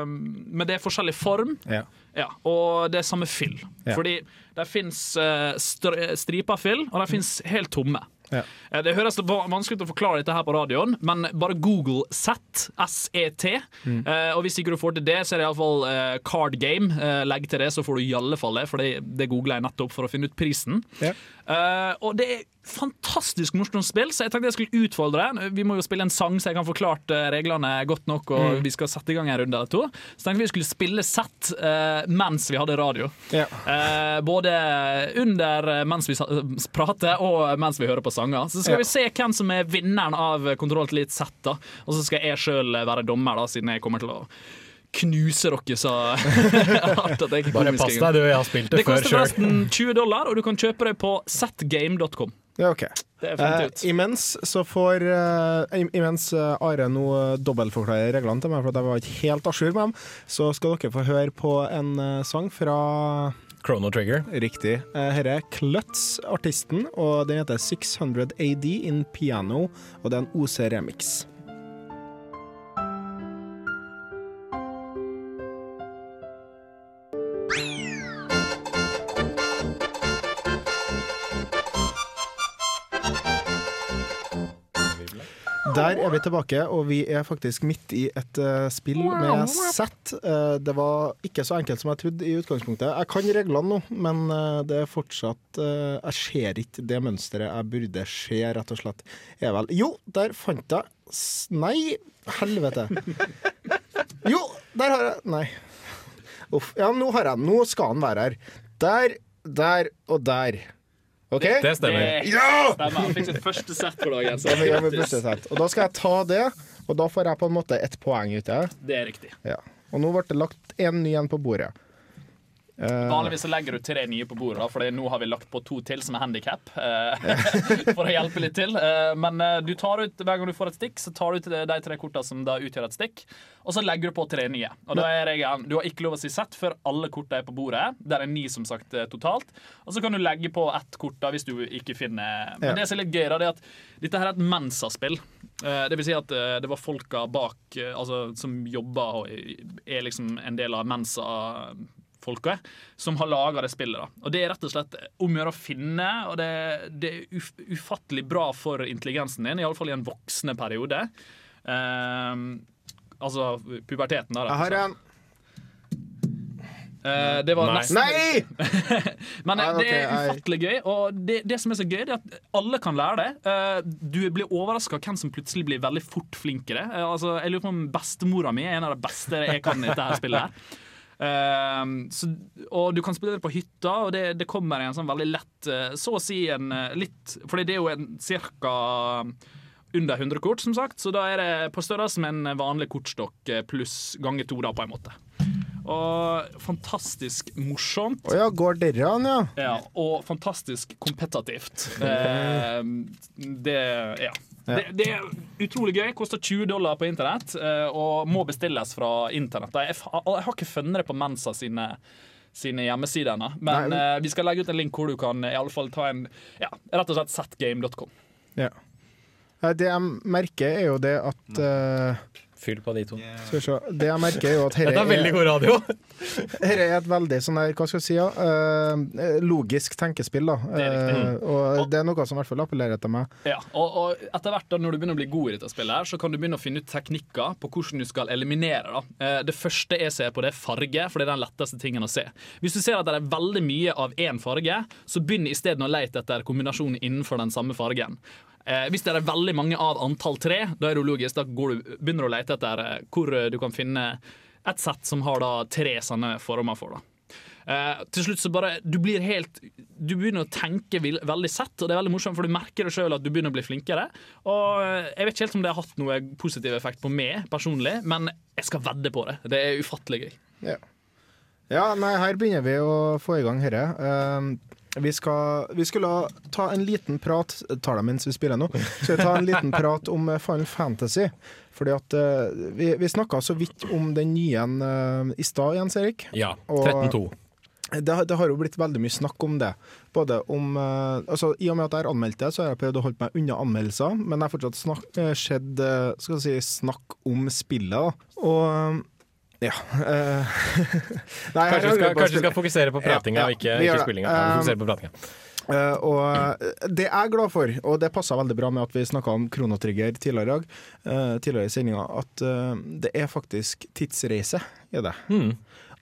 Men det er forskjellig form. Ja. Ja, og det er samme fyll. Ja. Fordi det fins uh, stripa fyll, og det fins helt tomme. Ja. Eh, Det høres vanskelig ut å forklare dette her på radioen, men bare google SET, S-E-T. Mm. Eh, og hvis ikke du får til det, så er det iallfall uh, Card Game. Uh, legg til det, så får du i alle fall det, for det, det googla jeg nettopp for å finne ut prisen. Ja. Eh, og det er fantastisk morsomt spill, så jeg tenkte jeg skulle utfordre. Vi må jo spille en sang, så jeg kan forklart eh, reglene godt nok, og Mm. vi skal sette i gang en runde eller to. Så tenkte vi skulle spille sett uh, mens vi hadde radio. Ja. Uh, både under eh, mens vi prater, og mens vi hører på sanger. Så skal Ja. vi se hvem som er vinneren av Kontroll til litt sett, da. Og så skal jeg sjøl være dommer, da, siden jeg kommer til å knuse dere så hardt at jeg ikke Bare pass deg, du. Jeg har spilt det Det før koster nesten forresten 20 dollar, og du kan kjøpe det på setgame.com. Ja, ok. Er Eh, ut. imens så får eh, Imens eh, Are nå eh, dobbeltforklarer reglene til meg, for at jeg var ikke helt à jour med dem, så skal dere få høre på en eh, sang fra Chrono Trigger. Riktig. Dette Her er Klutz, artisten, og den heter 600 AD in Piano, og det er en OC-remix. Der er vi tilbake, og vi er faktisk midt i et uh, spill med sett. Uh, det var ikke så enkelt som jeg trodde i utgangspunktet. Jeg kan reglene nå, men uh, det er fortsatt eh, Jeg ser ikke det mønsteret jeg burde se, rett og slett. Er vel Jo, der fant jeg s- Nei, helvete. Jo, der har jeg Nei. Uff. Ja, nå har jeg. Nå skal han være her. Der, der og der. OK? Det stemmer. Ja! Stemmer. Han fikk sitt første sett på dagen. Så. Og da skal jeg ta det, og da får jeg på en måte ett poeng ut av det. Det er riktig. Ja. Og nå ble det lagt én ny igjen på bordet. Eh, Vanligvis legger du tre nye på bordet, for nå har vi lagt på to til som er handikap. for å hjelpe litt til. Eh, men eh, du tar ut, hver gang du får et stikk, så tar du ut de tre kortene som da utgjør et stikk, og så legger du på tre nye. Og da er regelen Du har ikke lov å si sett før alle kortene er på bordet. Det er ni, som sagt, eh, totalt. Og så kan du legge på ett kort da, hvis du ikke finner Men det som er litt gøy, da, det er at dette her er et mensaspill. Eh, Det vil si at eh, det var folka bak eh, altså, som jobber og er liksom en del av Mensa folka som har laga det spillet. da. Og Det er rett og slett om å gjøre å finne, og det, det er uf, ufattelig bra for intelligensen din, iallfall i en voksende periode. Ehm, altså puberteten, da. rett og Jeg har slett. en Eh, det var Nei. nesten Nei! Men eh, Nei, okay, det er ufattelig gøy, og det, det som er så gøy, det er at alle kan lære det. Uh, du blir overraska hvem som plutselig blir veldig fort flinkere. Uh, altså, jeg lurer på om bestemora mi er en av de beste jeg kan i dette her spillet. her. Eh, så, og du kan spille det på hytta, og det, det kommer en sånn veldig lett eh, Så å si en eh, litt For det er jo en cirka under 100 kort, som sagt, så da er det på størrelse med en vanlig kortstokk eh, pluss ganger to, da, på en måte. Og fantastisk morsomt. Å ja, går dere an, ja? Ja, og fantastisk kompetativt. Det det, ja. Ja. Det, det er utrolig gøy. Koster 20 dollar på internett eh, og må bestilles fra internett. Jeg, jeg har ikke funnet det på Mensa sine sine hjemmesider ennå. Men Nei. eh, vi skal legge ut en link hvor du kan i alle fall ta en Ja, rett og slett setgame.com. ja. Det jeg merker, er jo det at eh, Fyll på de to. Skal vi se. Det jeg merker, er jo at herre Dette er veldig god radio. Dette er et veldig sånn der, hva skal jeg si, ja, eh, logisk tenkespill. da. Det er. Eh, og det er noe som i hvert fall appellerer til meg. Ja, og, og etter hvert da, når du begynner å bli god i dette spillet, her, så kan du begynne å finne ut teknikker på hvordan du skal eliminere. Da. Eh, Det første jeg ser på, det er farge, for det er den letteste tingen å se. Hvis du ser at det er veldig mye av én farge, så begynn isteden å lete etter kombinasjonen innenfor den samme fargen. Eh, hvis det er veldig mange av antall tre, da er det logisk, da du, begynner du å lete etter eh, hvor eh, du kan finne et sett som har da tre sånne former for. da. Eh, til slutt så bare Du blir helt Du begynner å tenke veldig sett, og det er veldig morsomt, for du merker det sjøl at du begynner å bli flinkere. Og eh, jeg vet ikke helt om det har hatt noe positiv effekt på meg personlig, men jeg skal vedde på det. Det er ufattelig gøy. Ja. ja, nei, her begynner vi å få i gang dette. Eh, vi, skal, vi skulle ta en liten prat Tar det mens vi spiller nå. Skal vi ta en liten prat om eh, Final Fantasy. Fordi at uh, Vi, vi snakka så vidt om den nye uh, i stad, Jens Erik. Ja. Og- 13-2. Det, det har jo blitt veldig mye snakk om det. Både om uh, altså I og med at jeg har anmeldt det, så har jeg prøvd å holde meg unna anmeldelser, men jeg har fortsatt snakk, eh, skjedd si, snakk om spillet. Da. Og ja Uh, Nei, Kanskje vi skal, kanskje vi skal fokusere på pratinga Ja, ja, og ikke, ikke spillinga. Um. Eh, og eh, det jeg er glad for, og det passa veldig bra med at vi snakka om Kronotrigger tidligere eh, tidligere i sendinga, at eh, det er faktisk tidsreise i det. Mm.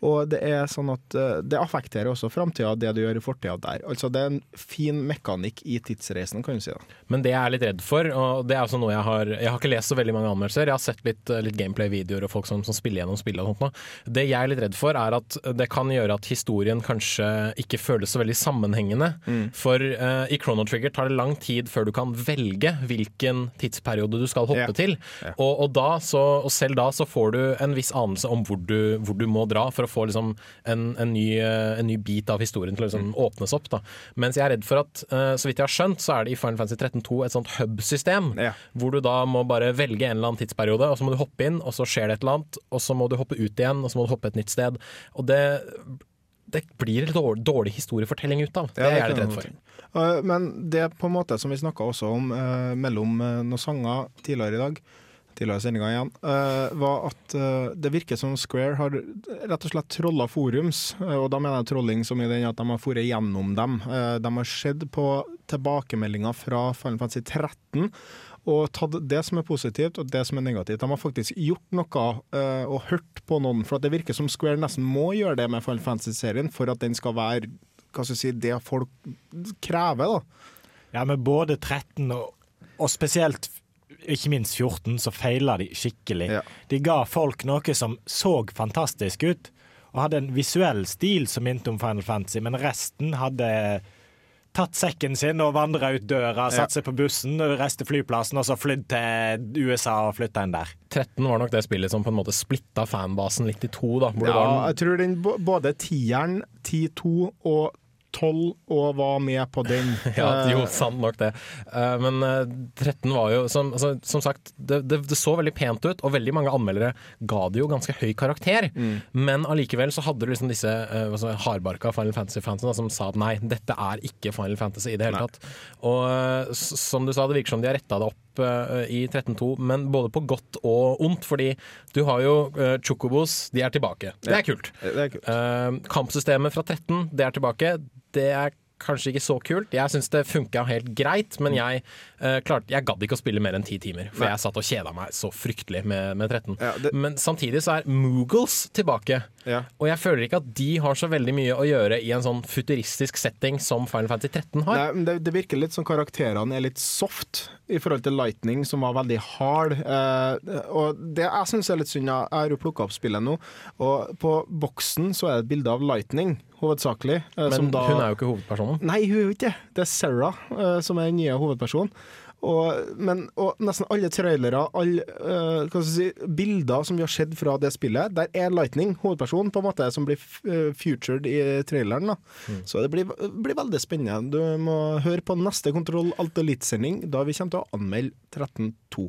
Og det er sånn at eh, det affekterer også framtida, det du gjør i fortida der. Altså det er en fin mekanikk i tidsreisen, kan du si. da. Men det jeg er litt redd for, og det er også noe jeg har Jeg har ikke lest så veldig mange anmeldelser, jeg har sett litt, litt gameplay-videoer og folk som, som spiller gjennom spillet og sånt. noe. Det jeg er litt redd for, er at det kan gjøre at historien kanskje ikke føles så veldig sammenhengende. For uh, i Chrono Trigger tar det lang tid før du kan velge hvilken tidsperiode du skal hoppe yeah. til. Og, og, da så, og selv da så får du en viss anelse om hvor du, hvor du må dra for å få liksom en, en, ny, eh, en ny bit av historien til å liksom åpnes opp. Da. Mens jeg er redd for at, eh, så vidt jeg har skjønt, så er det i Final Fantasy 13.2 et sånt hub-system, hvor du da må bare velge en eller annen tidsperiode, og så må du hoppe inn, og så skjer det et eller annet, og så må du hoppe ut igjen, og så må du hoppe et nytt sted. Og det det blir litt dårlig, dårlig historiefortelling ut av. Det Ja, er jeg litt redd for. Eh, Men det på en måte som vi snakka også om uh, mellom uh, noen sanger tidligere i dag, tidligere sendinga igjen, eh, var at eh, det virker som Square har rett og slett trolla forums. eh, og da mener jeg trolling som i den at de har vært gjennom dem. De har sett på tilbakemeldinger fra Final Fantasy 13 og tatt det som er positivt og det som er negativt. De har faktisk gjort noe uh, og hørt på noen, for det virker som Square nesten må gjøre det med Final Fantasy-serien for at den skal være hva skal si, det folk krever. da. Ja, med både 13 og, og spesielt ikke minst 14, så feila de skikkelig. De ga folk noe som så fantastisk ut, og hadde en visuell stil som minte om Final Fantasy, men resten hadde tatt sekken sin og vandra ut døra, satt seg på bussen, reist til flyplassen og så flydd til USA og flytta inn der. 13 var nok det spillet som på en måte splitta fanbasen litt i to. da. Hvor det Ja, var jeg tror den både tieren, 10-2 og 12 og var med på den. Ja, Eh, jo, sant nok det. Eh, Men eh, 13 var jo Som, altså, som sagt, det, det, det så veldig pent ut, og veldig mange anmeldere ga det jo ganske høy karakter. Mm. Men allikevel så hadde du liksom disse eh, altså, hardbarka Final Fantasy-fansene som sa at nei, dette er ikke Final Fantasy i det hele tatt. Og eh, som du sa, det virker som de har retta det opp eh, i 13.2, men både på godt og ondt, fordi du har jo uh, Chocobos, de er tilbake. Det er kult. det er kult. Uh, kampsystemet fra 13, det er tilbake. Det er kanskje ikke så kult. Jeg syns det funka helt greit, men jeg uh, klarte Jeg gadd ikke å spille mer enn ti timer, for Nei. jeg satt og kjeda meg så fryktelig med, med 13. Men samtidig så er Moogles tilbake, og jeg føler ikke at de har så veldig mye å gjøre i en sånn futuristisk setting som Final Fantasy 13 har. Nei, det, det virker litt som karakterene er litt soft i forhold til Lightning, som var veldig hard. Uh, og det jeg syns er litt synd, jeg har jo plukka opp spillet nå, og på boksen så er det et bilde av Lightning, hovedsakelig. eh, Men som da- hun er jo ikke hovedpersonen. Nei, hun er jo ikke det. Det er Sarah uh, som er den nye hovedpersonen. Og, men, og nesten alle trailere, alle uh, si, bilder som vi har sett fra det spillet, der er Lightning hovedpersonen, på en måte, som blir featured futured i traileren. Da. Så det blir, blir veldig spennende. Du må høre på neste Kontroll Alt Elite-sending, da vi kommer til å anmelde 13.2.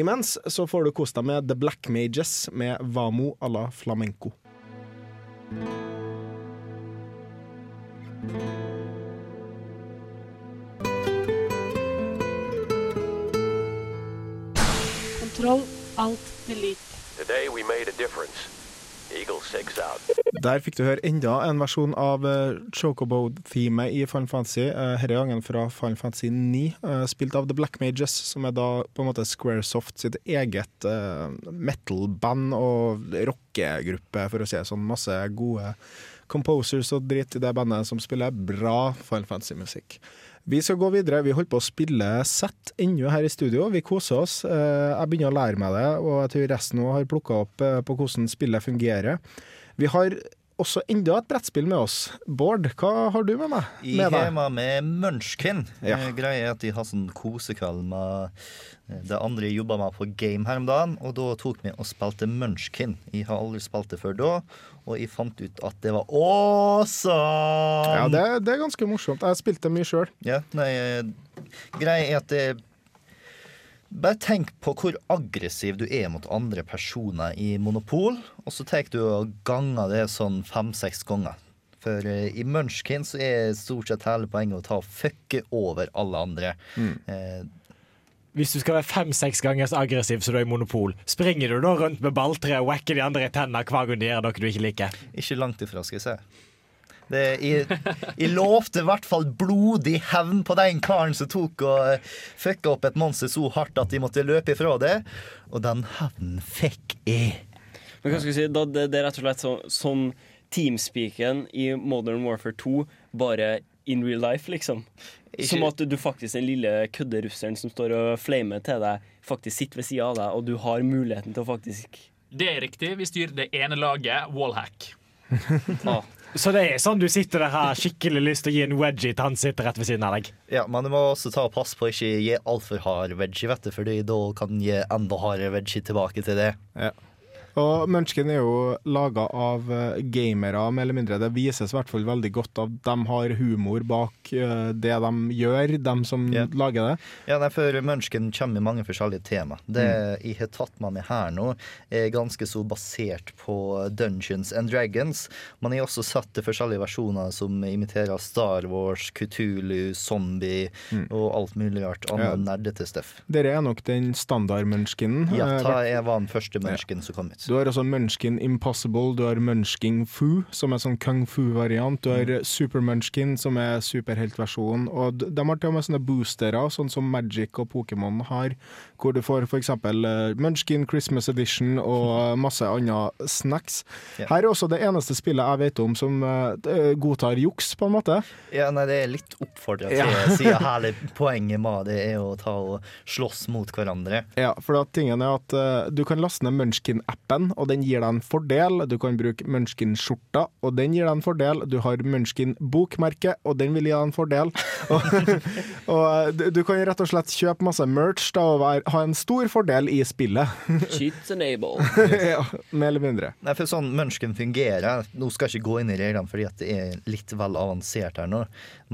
Imens så får du kose deg med The Black Mages med Vamo à la flamenco. Kontroll, alt, delete. Today we made a difference. Eagle 6 out. Der fikk du høre enda en versjon av uh, Chocobo-teamet i Final Fantasy, uh, denne gangen fra Final Fantasy 9, eh, spilt av The Black Mages, som er da på en måte Squaresoft sitt eget metal-band og rockegruppe, for å si det sånn. Masse gode composers og dritt i det bandet som spiller bra Final Fantasy-musikk. Vi skal gå videre. Vi holder på å spille sett ennå her i studio. Vi koser oss. Eh, Jeg begynner å lære meg det, og jeg tror resten òg har plukka opp eh, på hvordan spillet fungerer. Vi har også enda et brettspill med oss. Bård, hva har du med meg? Med deg? hjemme med Munchkin. Ja. Eh, Greia er at de har sånn kosekveld med eh, det andre jeg jobba med på game her om dagen, og da tok vi og spilte Munchkin. Jeg har aldri spilt det før da, og jeg fant ut at det var awesome! Ja, det, det er ganske morsomt. Jeg spilte mye sjøl. Ja, nei, eh, greia er at det bare tenk på hvor aggressiv du er mot andre personer i Monopol, og så tar du og ganger det sånn fem-seks ganger. For eh, i Munchkin så er stort sett hele poenget å ta og fucke over alle andre. Eh, Hvis du skal være fem-seks ganger så aggressiv som du er i Monopol, springer du da rundt med balltre og wacker de andre i tennene hver gang de gjør noe du ikke liker? Ikke langt ifra, skal jeg se. Det, jeg, jeg lovte i hvert fall blodig hevn på den karen som tok og eh, fucka opp et monster så hardt at de måtte løpe ifra det. Og den hevnen fikk jeg. Men hva skal vi si, da, det, det er rett og slett sånn, sånn teamspeaken i Modern Warfare 2, bare in real life, liksom. Som at du faktisk den lille kødderusseren som står og flamer til deg, faktisk sitter ved sida av deg, og du har muligheten til å faktisk Det er riktig. Vi styrer det ene laget, wallhack. Så det er sånn du sitter der har skikkelig lyst til å gi en wedgie til han sitter rett ved siden av deg? Ja, men du må også ta og passe på å ikke gi altfor hard wedgie, vet du, Fordi da kan gi enda hardere wedgie tilbake til det. Og Munchkin er jo laga av eh, gamere, mer eller mindre. Det vises i hvert fall veldig godt at de har humor bak eh, det de gjør, de som lager det. Ja, nei, for Munchkin kommer i mange forskjellige tema. Det jeg har tatt med meg her nå, er ganske så basert på Dungeons and Dragons. Man har også satt til forskjellige versjoner som imiterer Star Wars, Kutulu, zombie og alt mulig rart annet Ja. nerdete stuff. Dere er nok den standard-munchkinen. Ja, Eh, ta jeg var den første Munchkin som kom ut. Du har også Munchkin Impossible, du har Munchkin Fu, som er sånn kung fu-variant. Du har Super Munchkin, som er superheltversjonen. Og de har til og med sånne boostere, sånn som Magic og Pokémon har, hvor du får f.eks. Munchkin Christmas Edition og masse andre snacks. Yeah. Her er også det eneste spillet jeg vet om som eh, godtar juks, på en måte. Ja, nei, det er litt oppfordra til, Ja. siden hele poenget med det er å ta og slåss mot hverandre. Ja, for da tingen er at uh, du kan laste ned Munchkin-appen, og den gir deg en fordel. Du kan bruke Munchkin-skjorta, og den gir deg en fordel. Du har Munchkin-bokmerke, og den vil gi deg en fordel. og og eh, du, du kan rett og slett kjøpe masse merch da, og være, ha en stor fordel i spillet. Cheats enable. ja, mer eller mindre. Nei, for sånn Munchkin fungerer Nå skal jeg ikke gå inn i reglene fordi at det er litt vel avansert her nå,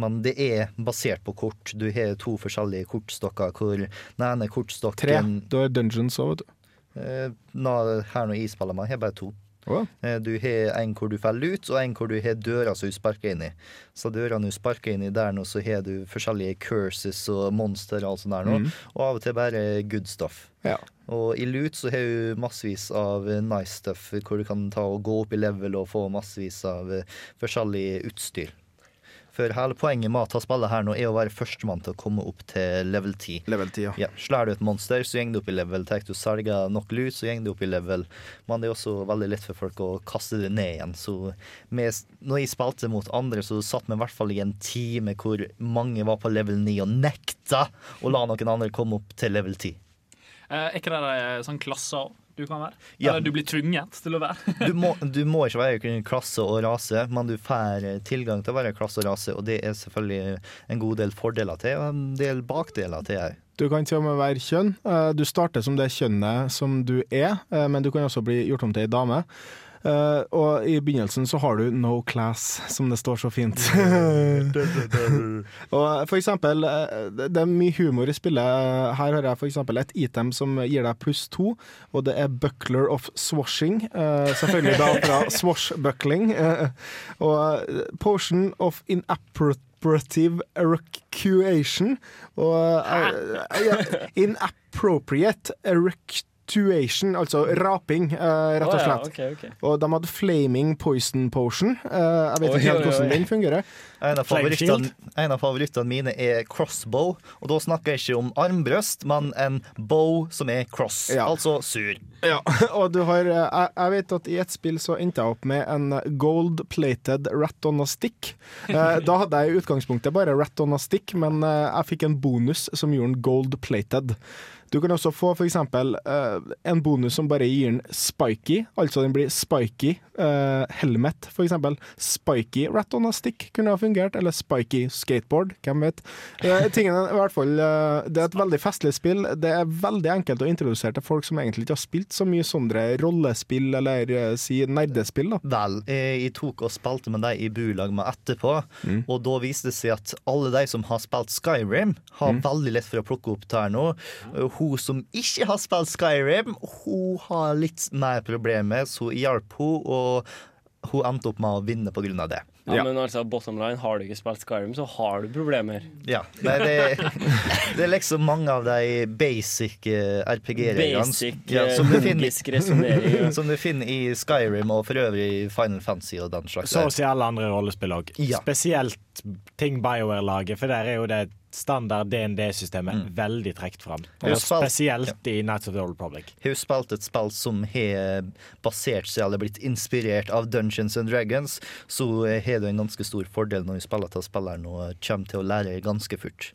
men det er basert på kort. Du har to forskjellige kortstokker hvor den ene Tre. kortstokken Du har Dungeons òg, vet du. Eh, nå, her jeg spiller med, har bare to. Eh, Du har en hvor du faller ut, og en hvor du har døra som du sparker inn i. Så dørene du sparker inn i der nå, så har du forskjellige curses og monster og alt sånt der nå, Mm. og av og til bare good stuff. Ja. Og i loot så har du massevis av eh, nice stuff, hvor du kan ta og gå opp i level og få massevis av forskjellig utstyr. For hele poenget med å ta spillet her nå er å være førstemann til å komme opp til level 10. Level 10, ja. Ja, Slår du et monster, så går du opp i level. Tar du selger nok lut, så går du opp i level. Men det er også veldig lett for folk å kaste det ned igjen. Så med, når jeg spilte mot andre, så satt vi i hvert fall i en time hvor mange var på level 9 og nekta å la noen andre komme opp til level 10. Eh, Er ikke det eh, sånn klasser du kan være? Ja. Eller du blir tvunget til å være? Du må, du må ikke være klasse og rase, men du får eh, tilgang til å være klasse og rase, og det er selvfølgelig en god del fordeler til, og en del bakdeler til òg. Du kan til og med være kjønn. Eh, Du starter som det kjønnet som du er, eh, men du kan også bli gjort om til ei dame. Eh, og i begynnelsen så har du no class, som det står så fint. og for eksempel, eh, det er mye humor i spillet. Her har jeg for eksempel et item som gir deg pluss to, og det er buckler of swashing. Uh, selvfølgelig da fra swashbuckling. Uh, og potion of inappropriate erecuation. Og uh, uh, inappropriate erecuation, altså raping, eh, rett og Å ja, slett. ok, ok. Og de hadde flaming poison potion. Eh, jeg vet oh, ikke helt hvordan den fungerer. En av, en av favorittene mine er crossbow, og da snakker jeg ikke om armbrøst, men en bow som er cross, altså sur. Ja, og du har eh, jeg, jeg vet at i et spill så endte jeg opp med en gold-plated rat on a stick. Eh, da hadde jeg i utgangspunktet bare rat on a stick, men jeg fikk en bonus som gjorde den gold-plated. Du kan også få for eksempel eh, en bonus som bare gir den spiky, altså den blir spiky eh, helmet, for eksempel. Spiky rat on a stick kunne ha fungert, eller spiky skateboard, hvem vet. Uh, tingen er i hvert fall, uh, det er et veldig festlig spill. Det er veldig enkelt å introdusere til folk som egentlig ikke har spilt så mye sånne rollespill, eller uh, si nerdespill. da. Vel, jeg tok og spilte med deg i bulag med etterpå, og da viste det seg at alle de som har spilt Skyrim, har veldig lett for å plukke opp her nå. Hun som ikke har spilt Skyrim, hun har litt mer problemer, så jeg hjalp hun, og hun endte opp med å vinne på grunn av det. Ja, Men altså, bottom line, har du ikke spilt Skyrim, så har du problemer. Ja, nei, det, det er liksom mange av de basic eh, RPG-reglene Basic, ja, eh, som, du finner- ja. som du finner i Skyrim og for øvrig Final Fantasy og den slags. Så å si alle andre rollespill òg. Ja. Spesielt ting BioWare lager, for der er jo det standard DND-systemet Mm. veldig trukket fram. Ja. Og spesielt i Nights of the Old Republic. har jo spilt et spill som har basert seg eller blitt inspirert av Dungeons and Dragons, så har du en ganske stor fordel når du spiller til spilleren og kommer til å lære ganske fort.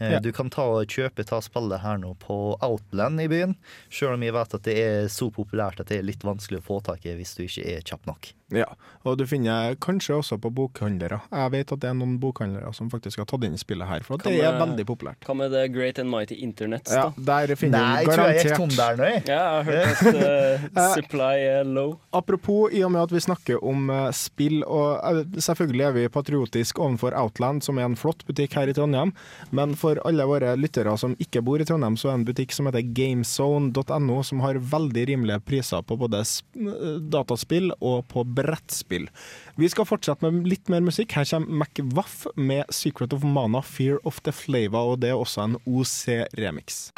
Eh, Ja. Du kan ta og kjøpe ta spillet her nå på Outland i byen, sjøl om jeg vet at det er så populært at det er litt vanskelig å få tak i hvis du ikke er kjapp nok. Ja, og du finner kanskje også på bokhandlere. Jeg vet at det er noen bokhandlere som faktisk har tatt inn spillet her, for det er veldig populært. Hva med The Great and Mighty Internets, Ja, da? der finner Nei, du jeg tror jeg gikk garantert tom der nå, jeg. Ja, jeg har hørt at uh, supply er low. Apropos, i og med at vi snakker om uh, spill, og uh, selvfølgelig er vi patriotisk overfor Outland, som er en flott butikk her i Trondheim, men for alle våre lyttere som ikke bor i Trondheim, så er det en butikk som heter gamezone.no, som har veldig rimelige priser på både eh, dataspill og på brettspill. Vi skal fortsette med litt mer musikk. Her kommer McWaff med 'Secret of Mana Fear of the Flava', og det er også en OC-remix.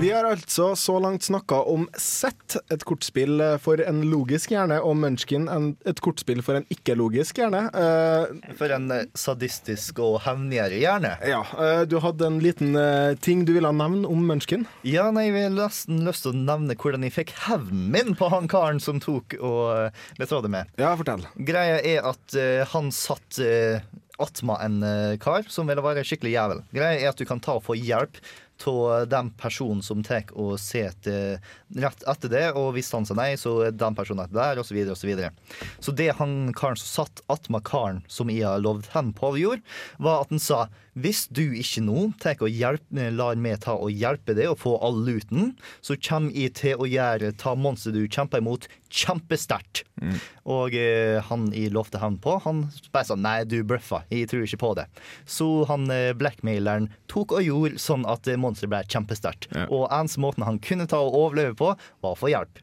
Vi har altså så langt snakka om Sett, et kortspill for en logisk hjerne, og Munchkin, en, et kortspill for en ikke-logisk hjerne. Uh, For en eh, sadistisk og hevngjerrig hjerne. ja, Uh, du hadde en liten uh, ting du ville nevne om Munchkin? Ja, nei, jeg har nesten lyst til å nevne hvordan jeg fikk hevnen min på han karen som tok og eh, betrådde meg. Ja, fortell. Greia er at han satt attmed en kar som ville være skikkelig jævel. Greia er at du kan ta og få hjelp av den personen som tar og ser rett etter det, og hvis han sa nei, så er den personen etter der, osv., osv. Så, videre. så det han karen som satt attmed karen som jeg har lovd hen på, gjorde, var at han sa hvis du ikke nå tar lar meg ta og hjelpe deg å få all luten, så kommer jeg til å gjøre ta monsteret du kjemper imot, kjempesterkt. Og eh, han jeg lovte hevn på, han bare sa nei, du bløffa, jeg tror ikke på det. Så han eh, blackmaileren tok og gjorde sånn at eh, monsteret ble kjempesterkt. Og eneste måten han kunne ta og overleve på, var å få hjelp.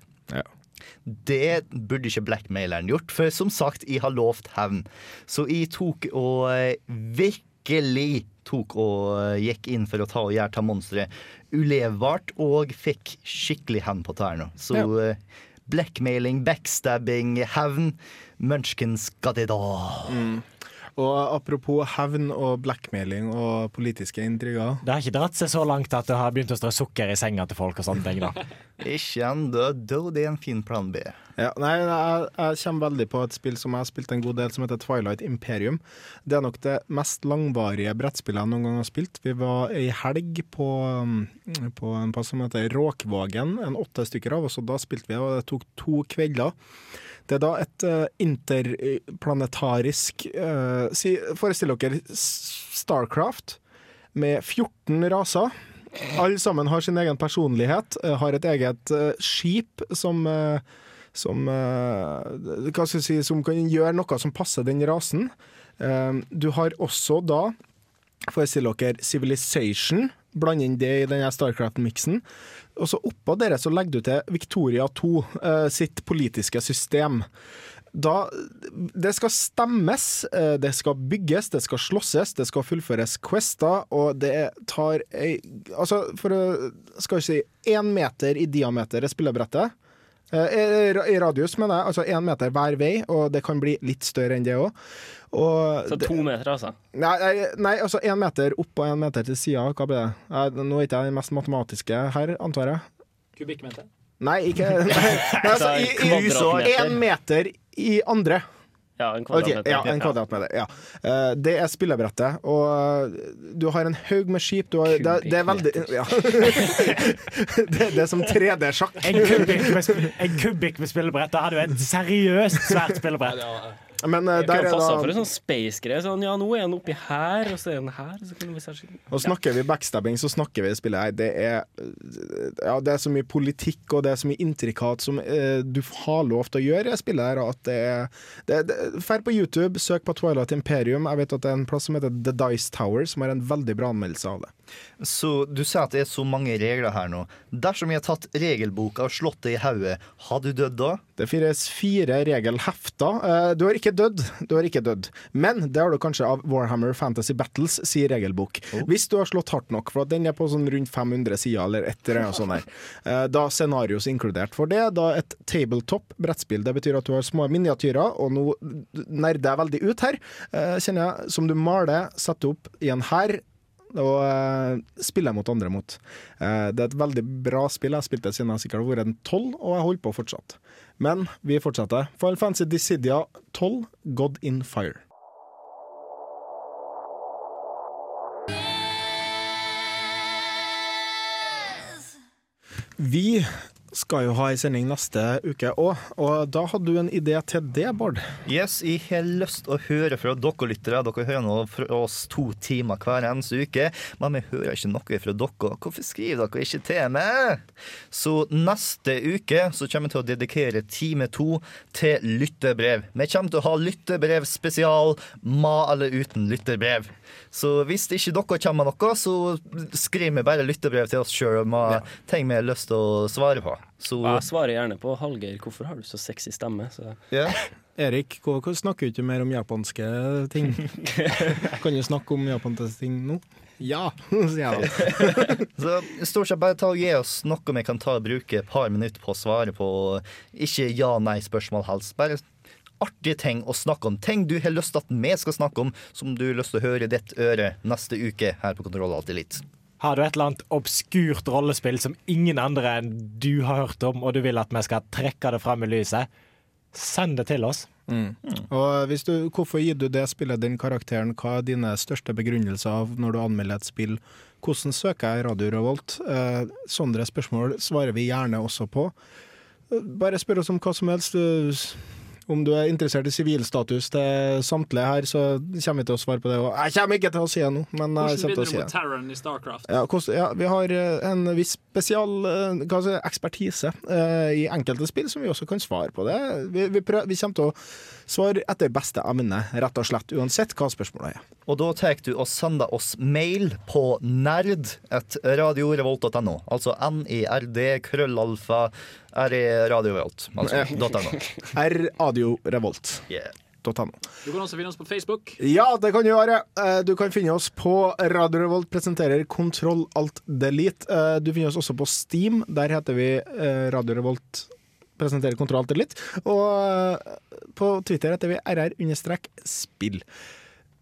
Det burde ikke blackmaileren gjort, for som sagt, jeg har lovt hevn. Så jeg tok og eh, virkelig tok og eh, gikk inn for å ta og gjøre ta monsteret ulevbart, og fikk skikkelig hevn på tærne. Så Ja. eh, blackmailing, backstabbing, hevn. Munchkins it all. Og apropos hevn og blackmailing og politiske intriger. Det har ikke dratt seg så langt at det har begynt å strø sukker i senga til folk og sånne ting. da. Ikke ennå, da. Det er en fin plan B. Ja, nei, jeg, jeg kommer veldig på et spill som jeg har spilt en god del, som heter Twilight Imperium. Det er nok det mest langvarige brettspillet jeg noen gang har spilt. Vi var ei helg på, um, på en plass som heter Råkvågen, en åtte stykker av oss, og da spilte vi, og det tok to kvelder. Det er da et uh, interplanetarisk uh, si, Forestill dere Starcraft med 14 raser. Alle sammen har sin egen personlighet, uh, har et eget skip som som, hva skal si, som kan gjøre noe som passer den rasen. Du har også da, forestill dere, Civilization. Blande inn det i denne Starcraft-miksen. Og så oppå dere så legger du til Victoria 2 eh, sitt politiske system. Da, det skal stemmes, eh, det skal bygges, det skal slåsses, det skal fullføres quester, og det tar ei Altså, for å skal vi si én meter i diameter er spillebrettet. Eh, I radius, mener jeg. Altså én meter hver vei, og det kan bli litt større enn det òg. Så to meter, altså. Nei, nei, nei altså én meter opp og én meter til sida. Hva blir det? Nå er ikke jeg den mest matematiske her, antar jeg. Kubikkmeter. Nei, ikke Nei, nei altså, i, i. Én meter i andre. Ja, en kvadratmeter. Okay, ja, en kvadratmeter. Ja. Eh, det er spillebrettet, og eh, du har en haug med skip. Du har, det, det er veldig ja. det, det er som 3D-sjakk. En kubikk med, med spillebrett. Da har du et seriøst svært spillebrett. Men uh, der er da for en sånn space-greie. Sånn, ja, nå er han oppi her, og så er han her. Så kan vi Og snakker vi backstabbing, så snakker vi spillet her. Det er, ja, det er så mye politikk og det er så mye intrikat som uh, du har lov til å gjøre i spillet her. At det er, det, det, Fær på YouTube, søk på Twilight Imperium. Jeg vet at det er en plass som heter The Dice Tower, som har en veldig bra anmeldelse av det. Så du sier at det er så mange regler her nå. Dersom jeg har tatt regelboka og slått det i hodet, har du dødd da? Det finnes fire regelhefter. Eh, Du har ikke dødd, du har ikke dødd. Men det har du kanskje av Warhammer Fantasy Battles, sier regelbok. Hvis du har slått hardt nok, for at den er på sånn rundt 500 sider eller et eller annet sånt der. Eh, Da scenarios inkludert for det. Da et tabletop brettspill. Det betyr at du har små miniatyrer, og nå nerder jeg veldig ut her, eh, kjenner jeg, som du maler, setter opp i en hær og uh, spiller jeg mot andre mot. Uh, det er et veldig bra spill. Jeg har spilt det siden jeg sikkert har vært en tolv, og jeg holder på fortsatt. Men vi fortsetter. Final Fantasy Dissidia 12, God in Fire. Vi skal jo ha ei sending neste uke òg, og da hadde du en idé til det, Bård? Yes, jeg har lyst til å høre fra dere lyttere. Dere hører nå fra oss to timer hver eneste uke, men vi hører ikke noe fra dere. Hvorfor skriver dere ikke til meg? Så neste uke så kommer vi til å dedikere time to til lyttebrev. Vi kommer til å ha lyttebrev spesial, med eller uten lytterbrev. Så hvis ikke dere kommer med noe, så skriver vi bare lyttebrev til oss sjøl med ting vi har lyst til å svare på. Så Jeg svarer gjerne på Hallgeir, hvorfor har du så sexy stemme? Så. Erik, hvorfor snakker du ikke mer om japanske ting? kan du snakke om japanske ting nå? Ja, sier jeg da. Så stort sett bare ta og gi oss noe vi kan ta og bruke et par minutter på å svare på. Ikke ja-nei-spørsmål helst. Bare artige ting å snakke om. Ting du har lyst til at vi skal snakke om, som du har lyst til å høre i ditt øre neste uke her på Kontroll Alltid Elite. Har du et eller annet obskurt rollespill som ingen andre enn du har hørt om, og du vil at vi skal trekke det fram i lyset, send det til oss. Mm. Og hvis du, hvorfor gir du det spillet den karakteren? Hva er dine største begrunnelser av når du anmelder et spill? Hvordan søker jeg Radio Revolt? Eh, sånne spørsmål svarer vi gjerne også på. Eh, Bare spør oss om hva som helst. Om du er interessert i sivilstatus til samtlige her, så kommer vi til å svare på det. Og jeg kommer ikke til å si det nå, men jeg Hvordan kommer til å si du med det. Terran i Starcraft? Ja, kost- ja, vi har eh, en viss spesial eh, hva si, ekspertise uh, i enkelte spill som vi også kan svare på det. Vi, vi, prøv, vi kommer til å svare etter beste emne, rett og slett, uansett hva spørsmålet er. Og da tar du og sender oss mail på nerd radiorevolt.no. Altså nerd krøllalfa r-radiorevolt. Altså, .no. R-radiorevolt. Yeah. Du kan også finne oss på Facebook. Ja, det kan du gjøre. Eh, Du kan finne oss på Radio Revolt presenterer Kontroll Alt Delete. Eh, Du finner oss også på Steam. Der heter vi eh, Radio Revolt presenterer Kontroll Alt Delete. Og på Twitter heter vi RR-spill.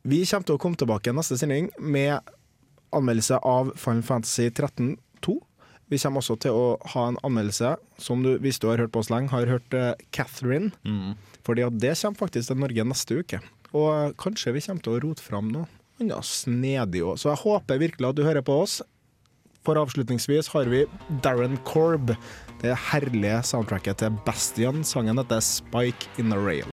Vi kommer til å komme tilbake neste sending med anmeldelse av Final Fantasy 13 2. Vi kommer også til å ha en anmeldelse, som du, hvis du har hørt på oss lenge, har hørt uh, Catherine. Fordi at det kommer faktisk til Norge neste uke. Og uh, kanskje vi kommer til å rote fram noe annet snedig òg. Så jeg håper virkelig at du hører på oss. For avslutningsvis har vi Darren Korb, det herlige soundtracket til Bastion. Sangen heter 'Spike in a Rail'.